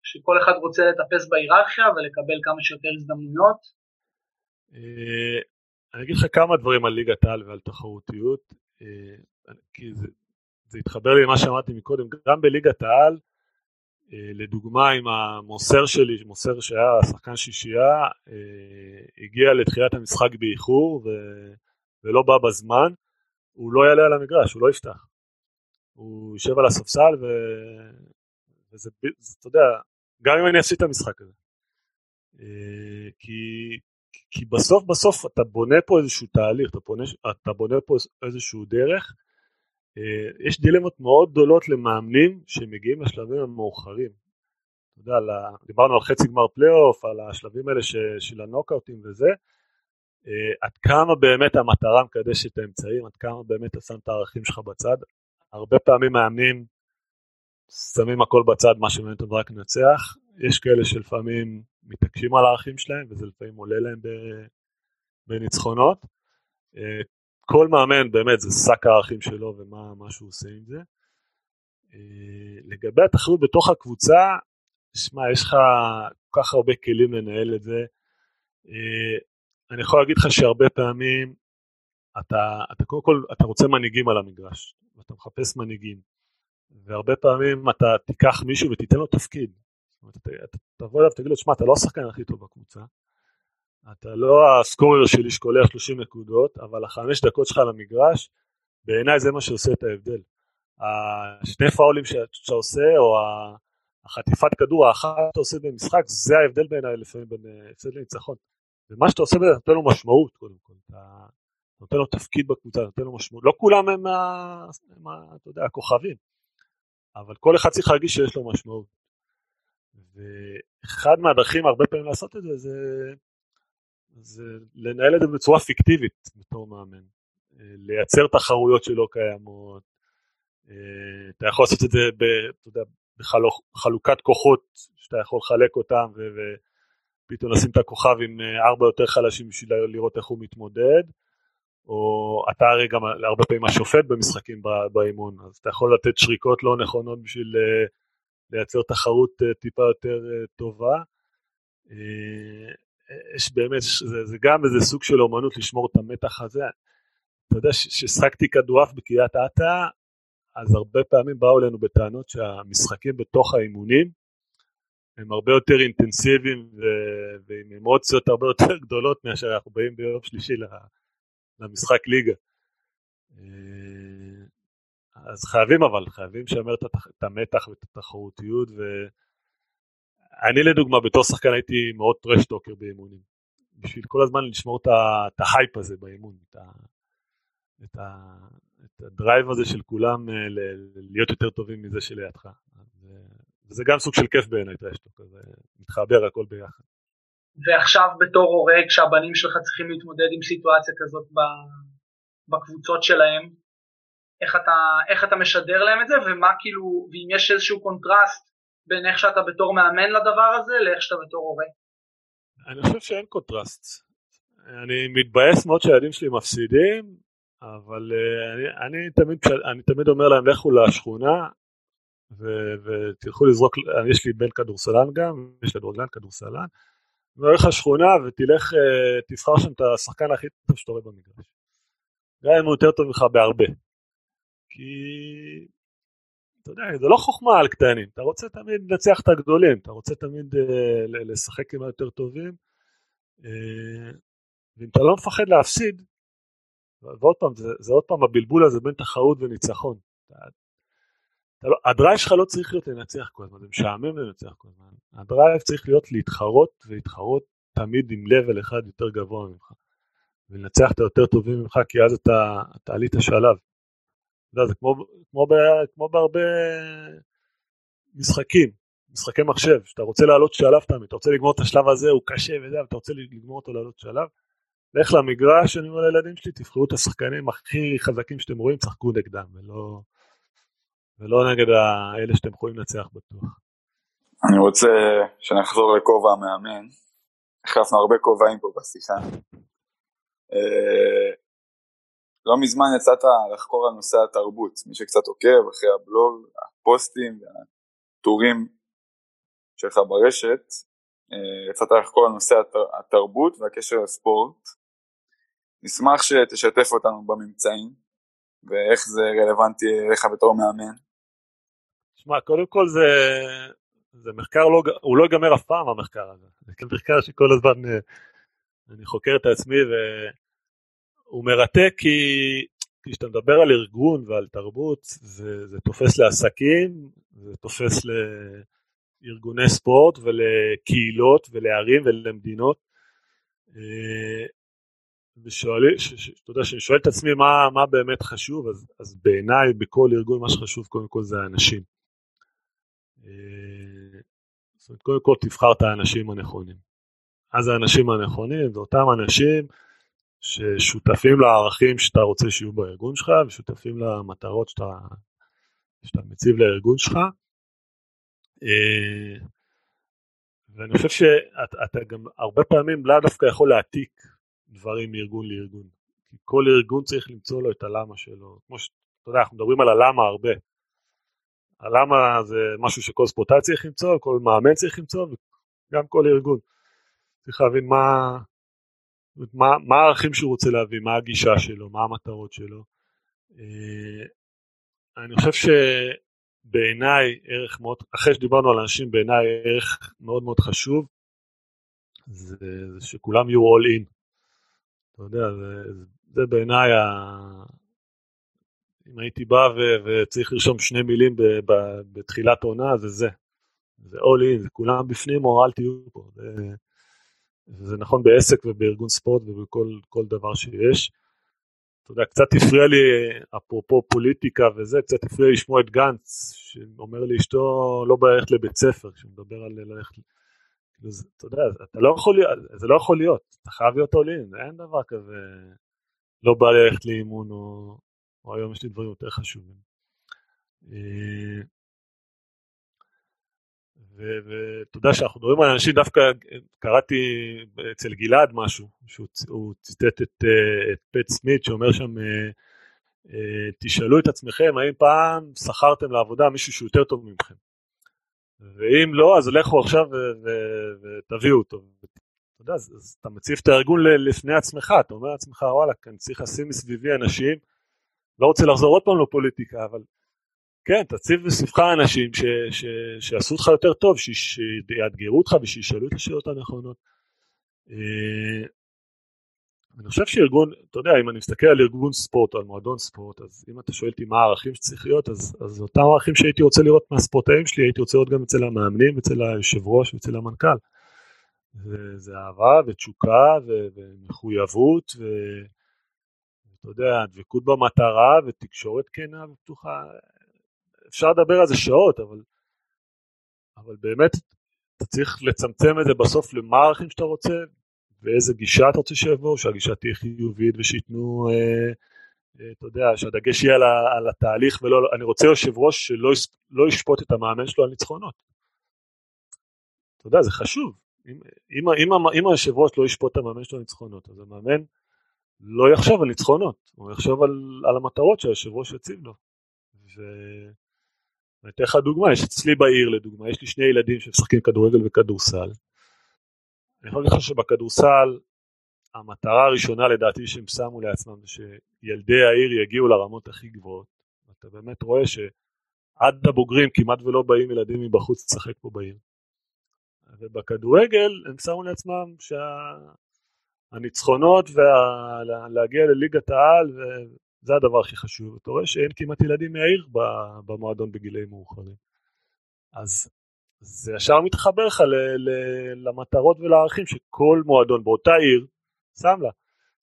שכל אחד רוצה לטפס בהיררכיה ולקבל כמה שיותר הזדמנויות? אה, אני אגיד לך כמה דברים על ליגת העל ועל תחרותיות, כי זה, זה התחבר לי למה שאמרתי מקודם, גם בליגת העל, לדוגמה עם המוסר שלי, מוסר שהיה שחקן שישייה, הגיע לתחילת המשחק באיחור ו... ולא בא בזמן, הוא לא יעלה על המגרש, הוא לא יפתח. הוא יושב על הספסל ו... וזה, אתה יודע, גם אם אני אעשי את המשחק הזה. כי, כי בסוף בסוף אתה בונה פה איזשהו תהליך, אתה בונה, אתה בונה פה איזשהו דרך. אה, יש דילמות מאוד גדולות למאמנים שמגיעים לשלבים המאוחרים. אתה יודע, דיברנו על חצי גמר פלייאוף, על השלבים האלה ש, של הנוקאוטים וזה. אה, עד כמה באמת המטרה מקדשת את האמצעים, עד כמה באמת אתה שם את הערכים שלך בצד. הרבה פעמים מאמנים שמים הכל בצד, מה שמעניין אותם רק לנצח. יש כאלה שלפעמים מתעקשים על הערכים שלהם, וזה לפעמים עולה להם בניצחונות. כל מאמן באמת זה שק הערכים שלו ומה שהוא עושה עם זה. אה, לגבי התחרות בתוך הקבוצה, שמע, יש לך כל כך הרבה כלים לנהל את זה. אה, אני יכול להגיד לך שהרבה פעמים אתה, אתה קודם כל, אתה רוצה מנהיגים על המגרש, ואתה מחפש מנהיגים, והרבה פעמים אתה תיקח מישהו ותיתן לו תפקיד. אומרת, אתה תבוא אליו ותגיד לו, שמע, אתה לא השחקן הכי טוב בקבוצה, אתה לא הסקורר שלי שקולע 30 נקודות, אבל החמש דקות שלך על המגרש, בעיניי זה מה שעושה את ההבדל. השני פאולים שאתה עושה, או החטיפת כדור האחת שאתה עושה במשחק, זה ההבדל בעיניי לפעמים בין הפסד לניצחון. ומה שאתה עושה בזה, נותן לו משמעות קודם כל. אתה נותן לו תפקיד בקבוצה, נותן לו משמעות. לא כולם הם, ה, הם ה, אתה יודע, הכוכבים, אבל כל אחד צריך להרגיש שיש לו משמעות. ואחד מהדרכים הרבה פעמים לעשות את זה זה, זה לנהל את זה בצורה פיקטיבית בתור מאמן. אה, לייצר תחרויות שלא קיימות, אה, אתה יכול לעשות את זה ב, יודע, בחלוקת כוחות שאתה יכול לחלק אותם ופתאום לשים את הכוכב עם אה, ארבע יותר חלשים בשביל לראות איך הוא מתמודד, או אתה הרי גם הרבה פעמים השופט במשחקים באימון, אז אתה יכול לתת שריקות לא נכונות בשביל לייצר תחרות טיפה יותר טובה. אה, יש באמת, זה, זה גם איזה סוג של אומנות לשמור את המתח הזה. אתה יודע, כששחקתי כדורעף בקריית אתא, אז הרבה פעמים באו אלינו בטענות שהמשחקים בתוך האימונים הם הרבה יותר אינטנסיביים ו- ועם אמוציות הרבה יותר גדולות מאשר אנחנו באים ביום שלישי למשחק ליגה. אז חייבים אבל, חייבים לשמר את המתח ואת התחרותיות ואני לדוגמה בתור שחקן הייתי מאוד trash talker באימונים. בשביל כל הזמן לשמור את ההייפ הזה באימון, את, ה, את, ה, את ה drive הזה של כולם אה, להיות יותר טובים מזה שלידך. וזה גם סוג של כיף בעיניי trash talk, זה מתחבר הכל ביחד. ועכשיו בתור הורה, כשהבנים שלך צריכים להתמודד עם סיטואציה כזאת בקבוצות שלהם, איך אתה, איך אתה משדר להם את זה, ומה כאילו, ואם יש איזשהו קונטרסט בין איך שאתה בתור מאמן לדבר הזה, לאיך שאתה בתור הורה. אני חושב שאין קונטרסט. אני מתבאס מאוד שהילדים שלי מפסידים, אבל אה, אני, אני, תמיד, אני תמיד אומר להם לכו לשכונה ו, ותלכו לזרוק, יש לי בן כדורסלן גם, יש כדורגלן כדורסלן, והולך לשכונה ותלך, אה, תבחר שם את השחקן הכי טוב שאתה רואה במגרש. גם אם הוא יותר טוב ממך בהרבה. כי אתה יודע, זה לא חוכמה על קטנים, אתה רוצה תמיד לנצח את הגדולים, אתה רוצה תמיד אה, לשחק עם היותר טובים, אה, ואם אתה לא מפחד להפסיד, ועוד פעם, זה, זה עוד פעם הבלבול הזה בין תחרות וניצחון. לא, ה drive שלך לא צריך להיות לנצח כל הזמן, זה משעמם לנצח כל הזמן. ה drive צריך להיות להתחרות ולהתחרות תמיד עם לבל אחד יותר גבוה ממך. ולנצח את היותר טובים ממך, כי אז אתה, אתה עלית שלב. יודע, זה כמו, כמו, ב, כמו בהרבה משחקים, משחקי מחשב, שאתה רוצה לעלות שלב תמיד, אתה רוצה לגמור את השלב הזה, הוא קשה וזה, אתה רוצה לגמור אותו לעלות שלב, לך למגרש, אני אומר לילדים שלי, תבחרו את השחקנים הכי חזקים שאתם רואים, צחקו נגדם, ולא, ולא נגד האלה שאתם יכולים לנצח בטוח. אני רוצה שנחזור לכובע המאמן. החלפנו הרבה כובעים פה בשיחה. לא מזמן יצאת לחקור על נושא התרבות, מי שקצת עוקב אחרי הבלוג, הפוסטים והטורים שלך ברשת, אה, יצאת לחקור על נושא התרבות והקשר לספורט. נשמח שתשתף אותנו בממצאים ואיך זה רלוונטי לך בתור מאמן. שמע, קודם כל זה, זה מחקר, לא, הוא לא ייגמר אף פעם המחקר הזה, זה מחקר שכל הזמן אה, אני חוקר את עצמי והוא מרתק כי כשאתה מדבר על ארגון ועל תרבות זה, זה תופס לעסקים, זה תופס לארגוני ספורט ולקהילות ולערים ולמדינות אה, ושואלים, אתה יודע, כשאני שואל את עצמי מה, מה באמת חשוב, אז, אז בעיניי בכל ארגון מה שחשוב קודם כל זה האנשים. אה, זאת אומרת, קודם כל תבחר את האנשים הנכונים. אז האנשים הנכונים זה אותם אנשים ששותפים לערכים שאתה רוצה שיהיו בארגון שלך ושותפים למטרות שאתה, שאתה מציב לארגון שלך. אה, ואני חושב שאתה גם הרבה פעמים לאו דווקא יכול להעתיק דברים מארגון לארגון. כי כל ארגון צריך למצוא לו את הלמה שלו. כמו שאתה יודע, אנחנו מדברים על הלמה הרבה. הלמה זה משהו שכל ספורטאי צריך למצוא, כל מאמן צריך למצוא, וגם כל ארגון. צריך להבין מה, מה, מה הערכים שהוא רוצה להביא, מה הגישה שלו, מה המטרות שלו. אה, אני חושב שבעיניי ערך מאוד, אחרי שדיברנו על אנשים, בעיניי ערך מאוד מאוד חשוב, זה, זה שכולם יהיו all in. אתה יודע, זה, זה בעיניי, ה... אם הייתי בא ו, וצריך לרשום שני מילים ב, ב, בתחילת עונה, זה זה. זה all in, זה כולם בפנים או אל תהיו פה. זה, זה נכון בעסק ובארגון ספורט ובכל דבר שיש. אתה יודע, קצת הפריע לי, אפרופו פוליטיקה וזה, קצת הפריע לי לשמוע את גנץ, שאומר לאשתו לא בא ללכת לבית ספר, כשמדבר על ללכת אז, אתה יודע, אתה לא יכול, זה לא יכול להיות, אתה חייב להיות עולין, אין דבר כזה, לא בא ללכת לאימון, או, או היום יש לי דברים יותר חשובים. אה, ואתה יודע שאנחנו מדברים על אנשים, דווקא קראתי אצל גלעד משהו, שהוא ציטט את, אה, את פט סמית שאומר שם, אה, תשאלו את עצמכם האם פעם שכרתם לעבודה מישהו שהוא יותר טוב ממכם. ואם לא, אז לכו עכשיו ותביאו אותו. אתה יודע, אז, אז אתה מציב את הארגון לפני עצמך, אתה אומר לעצמך, וואלה, אני צריך לשים מסביבי אנשים, לא רוצה לחזור עוד פעם לפוליטיקה, אבל כן, תציב מסביבך אנשים ש, ש, שיעשו אותך יותר טוב, שיאתגרו אותך ושישאלו את השאלות הנכונות. אה, אני חושב שארגון, אתה יודע, אם אני מסתכל על ארגון ספורט על מועדון ספורט, אז אם אתה שואל אותי מה הערכים שצריך להיות, אז, אז אותם ערכים שהייתי רוצה לראות מהספורטאים שלי, הייתי רוצה לראות גם אצל המאמנים, אצל היושב ראש ואצל המנכ"ל. זה אהבה ותשוקה ו, ומחויבות, ואתה יודע, דבקות במטרה ותקשורת כנה ופתוחה. אפשר לדבר על זה שעות, אבל, אבל באמת אתה צריך לצמצם את זה בסוף למה הערכים שאתה רוצה, ואיזה גישה אתה רוצה שיבואו, שהגישה תהיה חיובית ושייתנו, אה, אה, אתה יודע, שהדגש יהיה על, על התהליך ולא, אני רוצה יושב ראש שלא לא ישפוט את המאמן שלו על ניצחונות. אתה יודע, זה חשוב. אם, אם, אם, אם היושב ראש לא ישפוט את המאמן שלו על ניצחונות, אז המאמן לא יחשוב על ניצחונות, הוא יחשוב על, על המטרות שהיושב ראש יציב לו. ו... אני אתן לך דוגמה, יש אצלי בעיר לדוגמה, יש לי שני ילדים שמשחקים כדורגל וכדורסל. אני יכול להגיד לך שבכדורסל המטרה הראשונה לדעתי שהם שמו לעצמם זה שילדי העיר יגיעו לרמות הכי גבוהות. אתה באמת רואה שעד הבוגרים כמעט ולא באים ילדים מבחוץ לשחק פה בעיר. ובכדורגל הם שמו לעצמם שהניצחונות ולהגיע לליגת העל זה הדבר הכי חשוב. אתה רואה שאין כמעט ילדים מהעיר במועדון בגילאים מאוחרים. אז זה ישר מתחבר לך למטרות ולערכים שכל מועדון באותה עיר שם לה,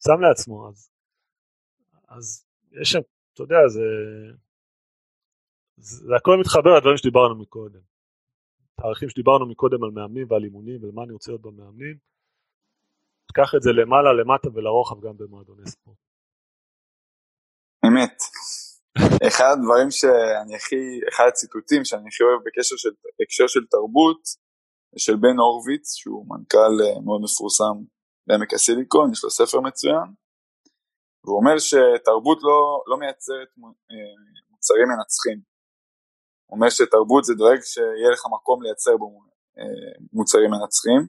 שם לעצמו. אז, אז יש שם, אתה יודע, זה, זה, זה הכל מתחבר לדברים שדיברנו מקודם. הערכים שדיברנו מקודם על מאמנים ועל אימונים ומה אני רוצה להיות במאמנים, תקח את זה למעלה, למטה ולרוחב גם במועדוני ספורט. אמת. אחד הדברים שאני הכי, אחד הציטוטים שאני הכי אוהב בקשר של, בהקשר של תרבות, של בן הורוביץ, שהוא מנכ"ל אה, מאוד מפורסם בעמק הסיליקון, יש לו ספר מצוין, והוא אומר שתרבות לא, לא מייצרת מוצרים מנצחים. הוא אומר שתרבות זה דואג שיהיה לך מקום לייצר בו מוצרים מנצחים.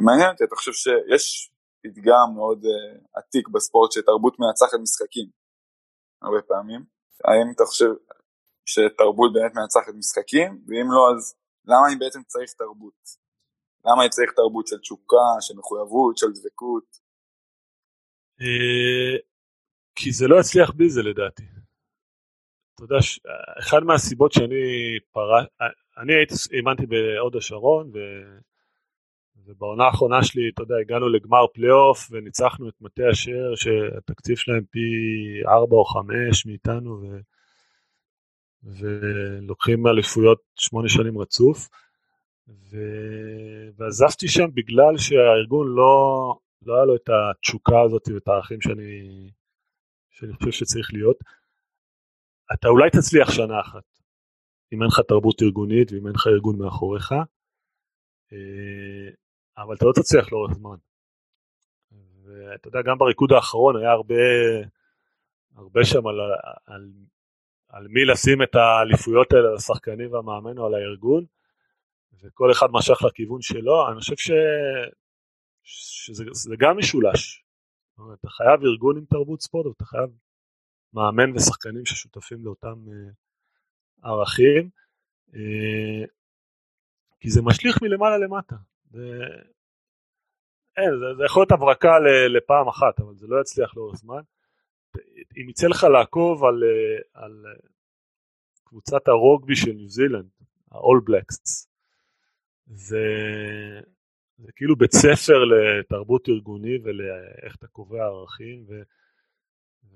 ומעניין אותי, אתה חושב שיש פתגם מאוד עתיק בספורט שתרבות מנצחת משחקים הרבה פעמים. האם אתה חושב שתרבות באמת מנצחת משחקים, ואם לא אז למה אני בעצם צריך תרבות? למה אני צריך תרבות של תשוקה, של מחויבות, של דבקות? אה, כי זה לא יצליח בלי זה לדעתי. אתה יודע, אחד מהסיבות שאני פרש, אני הייתי, אימנתי בהוד השרון. ובעונה האחרונה שלי, אתה יודע, הגענו לגמר פלייאוף וניצחנו את מטה אשר, שהתקציב שלהם פי 4 או 5 מאיתנו, ו... ולוקחים אליפויות שמונה שנים רצוף. ו... ועזבתי שם בגלל שהארגון לא, לא היה לו את התשוקה הזאת ואת הערכים שאני, שאני חושב שצריך להיות. אתה אולי תצליח שנה אחת, אם אין לך תרבות ארגונית ואם אין לך ארגון מאחוריך, אה, אבל אתה לא תצליח לאורך זמן. ואתה יודע, גם בריקוד האחרון היה הרבה, הרבה שם על, על, על מי לשים את האליפויות האלה לשחקנים והמאמן או על הארגון, וכל אחד משך לכיוון שלו, אני חושב ש... שזה גם משולש. אומרת, אתה חייב ארגון עם תרבות ספורט, ואתה חייב מאמן ושחקנים ששותפים לאותם uh, ערכים, uh, כי זה משליך מלמעלה למטה. זה, אין, זה, זה יכול להיות הברקה לפעם אחת, אבל זה לא יצליח לאורך זמן. אם יצא לך לעקוב על, על קבוצת הרוגבי של ניו זילנד, ה-all blacks, זה, זה כאילו בית ספר לתרבות ארגוני ולאיך אתה קובע ערכים, ו,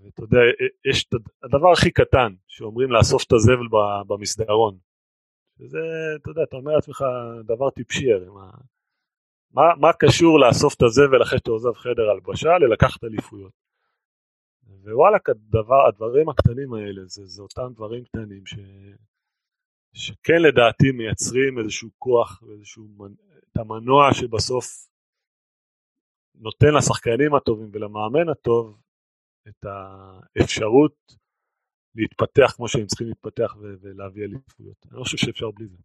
ואתה יודע, יש את הדבר הכי קטן, שאומרים לאסוף את הזבל במסדרון. וזה, אתה יודע, אתה אומר לעצמך דבר טיפשי, הרי מה, מה, מה קשור לאסוף את הזבל אחרי שאתה עוזב חדר הלבשה ללקחת אליפויות. ווואלה, הדבר, הדברים הקטנים האלה, זה, זה אותם דברים קטנים ש, שכן לדעתי מייצרים איזשהו כוח, איזשהו, את המנוע שבסוף נותן לשחקנים הטובים ולמאמן הטוב את האפשרות להתפתח כמו שהם צריכים להתפתח ולהביא אליפויות. אני לא חושב שאפשר בלי זה.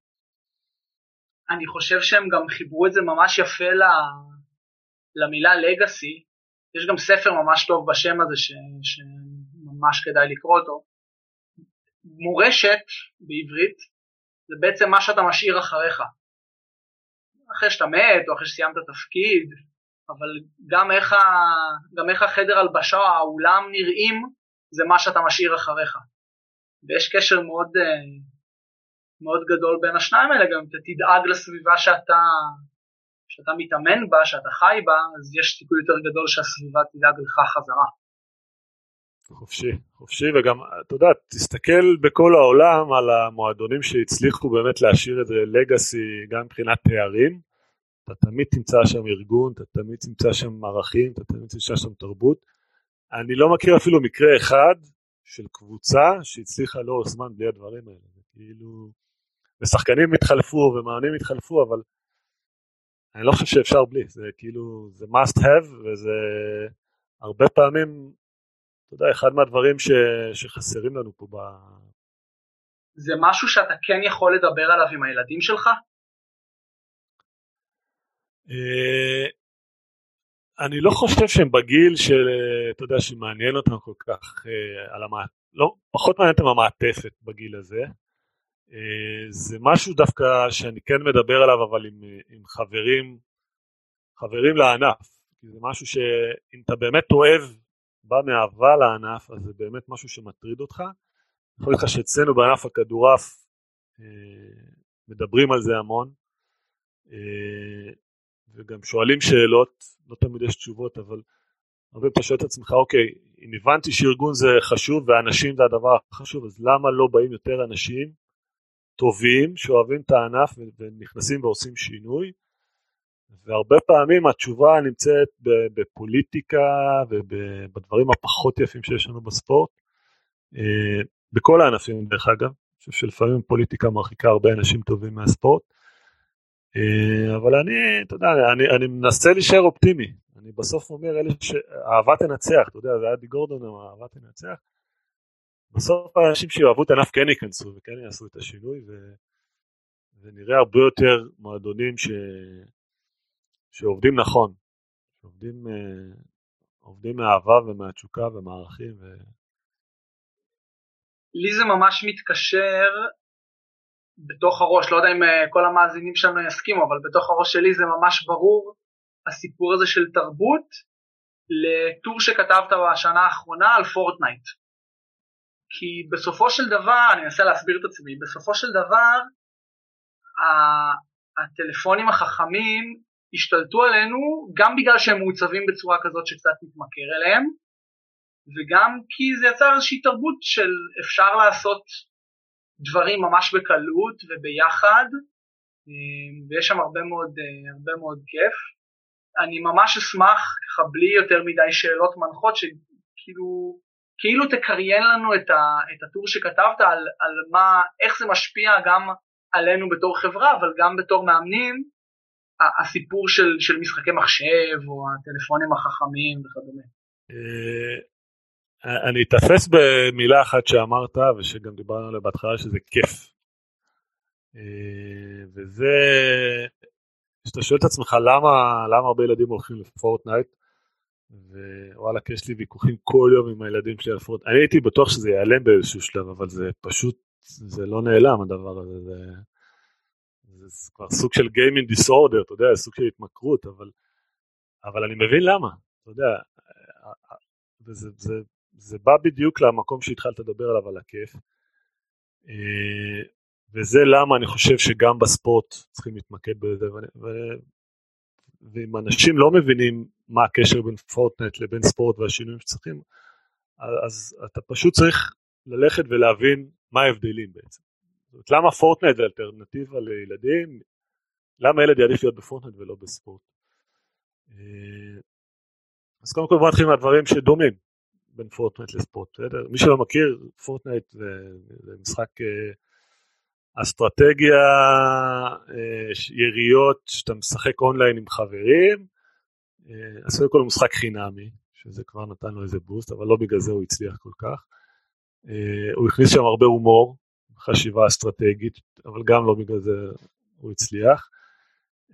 אני חושב שהם גם חיברו את זה ממש יפה ל... למילה לגאסי. יש גם ספר ממש טוב בשם הזה ש... שממש כדאי לקרוא אותו. מורשת בעברית זה בעצם מה שאתה משאיר אחריך. אחרי שאתה מת או אחרי שסיימת תפקיד, אבל גם איך, ה... גם איך החדר הלבשה או האולם נראים זה מה שאתה משאיר אחריך. ויש קשר מאוד, אה, מאוד גדול בין השניים האלה, גם אם אתה תדאג לסביבה שאתה, שאתה מתאמן בה, שאתה חי בה, אז יש סיכוי יותר גדול שהסביבה תדאג לך חזרה. חופשי, חופשי, וגם, אתה יודע, תסתכל בכל העולם על המועדונים שהצליחו באמת להשאיר איזה לגאסי גם מבחינת תארים, אתה תמיד תמצא שם ארגון, אתה תמיד תמצא שם ערכים, אתה תמיד תמצא שם תרבות. אני לא מכיר אפילו מקרה אחד של קבוצה שהצליחה לאורך זמן בלי הדברים האלה. כאילו, ושחקנים התחלפו ומאמנים התחלפו, אבל אני לא חושב שאפשר בלי, זה כאילו, זה must have, וזה הרבה פעמים, אתה יודע, אחד מהדברים ש, שחסרים לנו פה ב... זה משהו שאתה כן יכול לדבר עליו עם הילדים שלך? אה, אני לא חושב שהם בגיל של, אתה יודע, שמעניין אותם כל כך אה, על המעט... לא, פחות מעניין אותם המעטפת בגיל הזה. אה, זה משהו דווקא שאני כן מדבר עליו, אבל עם, עם חברים, חברים לענף. כי זה משהו שאם אתה באמת אוהב, בא מאהבה לענף, אז זה באמת משהו שמטריד אותך. אני יכול להגיד לך שאצלנו בענף הכדורעף מדברים על זה המון. וגם שואלים שאלות, לא תמיד יש תשובות, אבל הרבה פעמים אתה שואל את עצמך, אוקיי, אם הבנתי שארגון זה חשוב ואנשים זה הדבר החשוב, אז למה לא באים יותר אנשים טובים שאוהבים את הענף ונכנסים ועושים שינוי? והרבה פעמים התשובה נמצאת בפוליטיקה ובדברים הפחות יפים שיש לנו בספורט, אה, בכל הענפים דרך אגב, אני חושב שלפעמים פוליטיקה מרחיקה הרבה אנשים טובים מהספורט, אה, אבל אני, אתה יודע, אני, אני מנסה להישאר אופטימי. אני בסוף אומר, אלה שאהבה תנצח, אתה יודע, זה היה די גורדון, אהבה תנצח. בסוף האנשים שאוהבו את הענף כן ייכנסו וכן יעשו את השינוי, ו... ונראה הרבה יותר מועדונים ש... שעובדים נכון, שעובדים אה, עובדים מאהבה ומהתשוקה ומערכים. ו... לי זה ממש מתקשר בתוך הראש, לא יודע אם אה, כל המאזינים שלנו יסכימו, אבל בתוך הראש שלי זה ממש ברור, הסיפור הזה של תרבות, לטור שכתבת בשנה האחרונה על פורטנייט. כי בסופו של דבר, אני אנסה להסביר את עצמי, בסופו של דבר הטלפונים החכמים השתלטו עלינו גם בגלל שהם מעוצבים בצורה כזאת שקצת מתמכר אליהם וגם כי זה יצר איזושהי תרבות של אפשר לעשות דברים ממש בקלות וביחד ויש שם הרבה מאוד, הרבה מאוד כיף. אני ממש אשמח ככה בלי יותר מדי שאלות מנחות שכאילו כאילו תקריין לנו את, ה, את הטור שכתבת על, על מה, איך זה משפיע גם עלינו בתור חברה אבל גם בתור מאמנים הסיפור של, של משחקי מחשב או הטלפונים החכמים וכדומה. אה, אני אתפס במילה אחת שאמרת ושגם דיברנו עליה בהתחלה שזה כיף. אה, וזה, כשאתה שואל את עצמך למה, למה הרבה ילדים הולכים לפורטנייט, ווואלה, יש לי ויכוחים כל יום עם הילדים שלי על פורטנייט, אני הייתי בטוח שזה ייעלם באיזשהו שלב, אבל זה פשוט, זה לא נעלם הדבר הזה, זה, זה כבר סוג של gaming disorder, אתה יודע, סוג של התמכרות, אבל, אבל אני מבין למה, אתה יודע, וזה, זה, זה בא בדיוק למקום שהתחלת לדבר עליו, על הכיף, אה, וזה למה אני חושב שגם בספורט צריכים להתמקד בזה, ו... ואם אנשים לא מבינים מה הקשר בין פורטנייט לבין ספורט והשינויים שצריכים, אז אתה פשוט צריך ללכת ולהבין מה ההבדלים בעצם. זאת למה פורטנייט זה אלטרנטיבה לילדים? למה ילד יעדיף להיות בפורטנייט ולא בספורט? אה, אז קודם כל בוא נתחיל מהדברים שדומים בין פורטנייט לספורט, בסדר? מי שלא מכיר, פורטנייט זה, זה משחק אה, אסטרטגיה, אה, יריות, שאתה משחק אונליין עם חברים, אז קודם כל משחק חינמי, שזה כבר נתן לו איזה בוסט, אבל לא בגלל זה הוא הצליח כל כך. הוא הכניס שם הרבה הומור, חשיבה אסטרטגית, אבל גם לא בגלל זה הוא הצליח.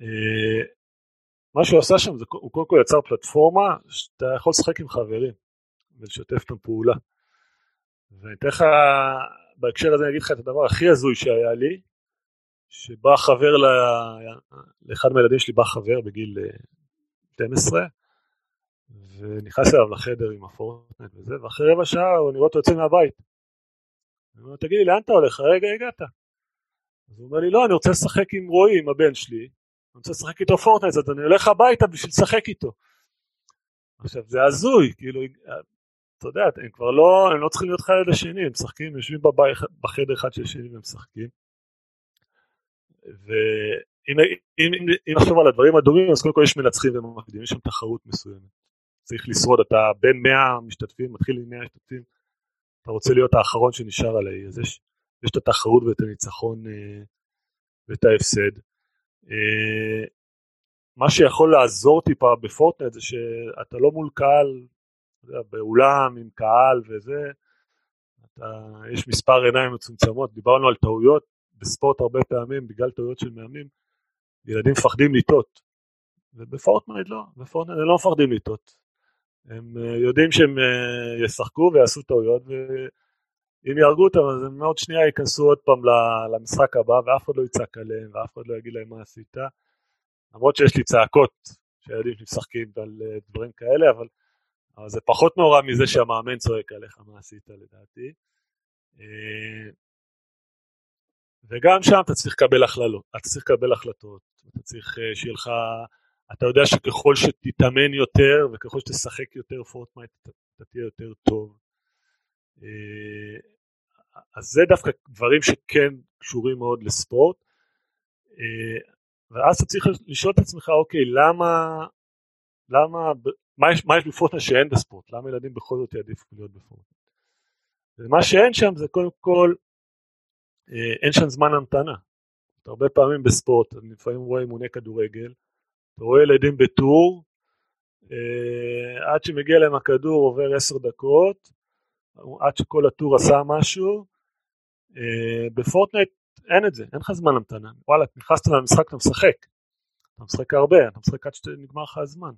אה, מה שהוא עשה שם, זה, הוא קודם כל יצר פלטפורמה שאתה יכול לשחק עם חברים ולשתף את הפעולה. ואני אתן לך, בהקשר הזה אני אגיד לך את הדבר הכי הזוי שהיה לי, שבא חבר, ל... לאחד מהילדים שלי בא חבר בגיל 12, אה, ונכנס אליו לחדר עם הפורטנט וזה, ואחרי רבע שעה הוא נראה אותו יוצא מהבית. אני אומר, תגיד לי, לאן אתה הולך? הרגע הגעת. אז הוא אומר לי, לא, אני רוצה לשחק עם רועי, עם הבן שלי, אני רוצה לשחק איתו פורטנייט, אז אני הולך הביתה בשביל לשחק איתו. עכשיו, זה הזוי, כאילו, אתה יודע, הם כבר לא, הם לא צריכים להיות אחד לשני, הם משחקים, יושבים בחדר אחד של שני והם משחקים. ואם נחשוב על הדברים הדומים, אז קודם כל יש מנצחים ומקדימים, יש שם תחרות מסוימת. צריך לשרוד, אתה בין 100 משתתפים, מתחיל עם 100 משתתפים, אתה רוצה להיות האחרון שנשאר על האי, אז יש, יש את התחרות ואת הניצחון אה, ואת ההפסד. אה, מה שיכול לעזור טיפה בפורטנייט זה שאתה לא מול קהל, באולם עם קהל וזה, אתה, יש מספר עיניים מצומצמות, דיברנו על טעויות, בספורט הרבה פעמים, בגלל טעויות של מאמנים, ילדים מפחדים לטעות, ובפורטנייט לא, בפורטנייט לא מפחדים לטעות, הם אה, יודעים שהם אה, ישחקו ויעשו טעויות ואם יהרגו אותם אז הם עוד שנייה ייכנסו עוד פעם למשחק הבא ואף אחד לא יצעק עליהם ואף אחד לא יגיד להם מה עשית. למרות שיש לי צעקות שהילדים משחקים על אה, דברים כאלה אבל, אבל זה פחות נורא מזה שהמאמן צועק עליך מה עשית לדעתי וגם שם אתה צריך לקבל הכללות, אתה צריך לקבל החלטות, אתה צריך שיהיה לך אתה יודע שככל שתתאמן יותר וככל שתשחק יותר פורטנייט אתה, תהיה יותר טוב. אה, אז זה דווקא דברים שכן קשורים מאוד לספורט. אה, ואז אתה צריך לשאול את עצמך, אוקיי, למה, למה, מה מה יש בפורטנייט שאין בספורט? למה ילדים בכל זאת יעדיפו להיות בפורטנייט? ומה שאין שם זה קודם כל, אה, אין שם זמן המתנה. הרבה פעמים בספורט, אני לפעמים רואה אימוני כדורגל, אתה רואה ילדים בטור, אה, עד שמגיע להם הכדור עובר עשר דקות, עד שכל הטור עשה משהו, אה, בפורטנייט אין את זה, אין לך זמן המתנה, וואלה, נכנסת למשחק, אתה משחק, אתה משחק הרבה, אתה משחק עד שנגמר לך הזמן.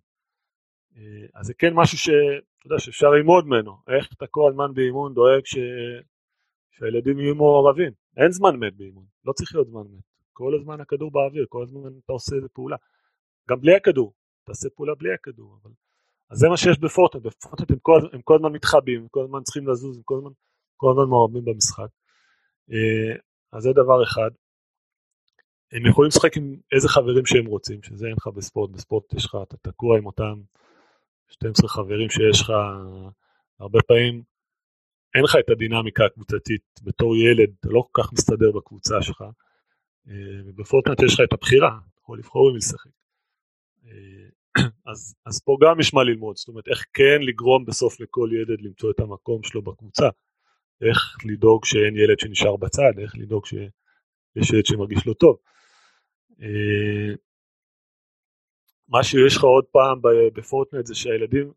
אה, אז זה כן משהו שאתה יודע, שאפשר ללמוד ממנו, איך אתה כל הזמן באימון דואג ש... שהילדים יהיו מעורבים, אין זמן מת באימון, לא צריך להיות זמן מת, כל הזמן הכדור באוויר, כל הזמן אתה עושה איזה פעולה, גם בלי הכדור, תעשה פעולה בלי הכדור, אבל... אז זה מה שיש בפורטנט, בפורטנט הם כל, הם כל הזמן מתחבאים, הם כל הזמן צריכים לזוז, הם כל הזמן, כל הזמן מעורבים במשחק. אה, אז זה דבר אחד. הם יכולים לשחק עם איזה חברים שהם רוצים, שזה אין לך בספורט, בספורט יש לך, אתה תקוע עם אותם 12 חברים שיש לך, הרבה פעמים אין לך את הדינמיקה הקבוצתית, בתור ילד אתה לא כל כך מסתדר בקבוצה שלך, אה, ובפורטנט יש לך את הבחירה, אתה יכול לבחור עם לשחק. אה, אז, אז פה גם יש מה ללמוד, זאת אומרת איך כן לגרום בסוף לכל ילד למצוא את המקום שלו בקבוצה, איך לדאוג שאין ילד שנשאר בצד, איך לדאוג שיש ילד שמרגיש לא טוב. מה שיש לך עוד פעם בפורטנט זה שהילדים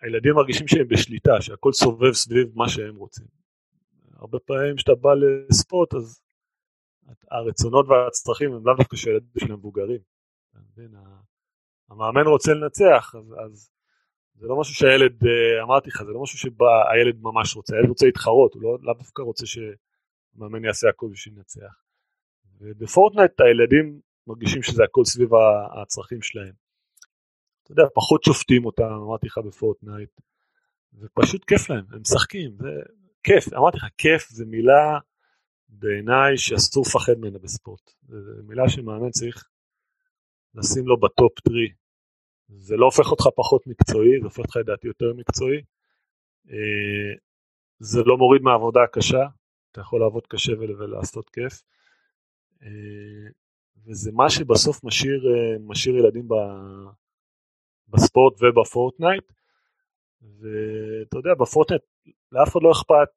הילדים מרגישים שהם בשליטה, שהכל סובב סביב מה שהם רוצים. הרבה פעמים כשאתה בא לספורט אז הרצונות והצרכים הם לאו דווקא של ילדים של המבוגרים. המאמן רוצה לנצח, אז, אז זה לא משהו שהילד, אה, אמרתי לך, זה לא משהו שהילד ממש רוצה, הילד רוצה להתחרות, הוא לא, לאו דווקא רוצה שהמאמן יעשה הכל בשביל לנצח. ובפורטנייט הילדים מרגישים שזה הכל סביב הצרכים שלהם. אתה יודע, פחות שופטים אותם, אמרתי לך בפורטנייט, ופשוט כיף להם, הם משחקים, זה כיף, אמרתי לך, כיף זה מילה בעיניי שאסור לפחד ממנה בספורט, זו מילה שמאמן צריך לשים לו ב top three, זה לא הופך אותך פחות מקצועי, זה הופך אותך לדעתי יותר מקצועי, אה, זה לא מוריד מהעבודה הקשה, אתה יכול לעבוד קשה ולעשות כיף, אה, וזה מה שבסוף משאיר, אה, משאיר ילדים בספורט ובפורטנייט, ואתה יודע, בפורטנייט לאף אחד לא אכפת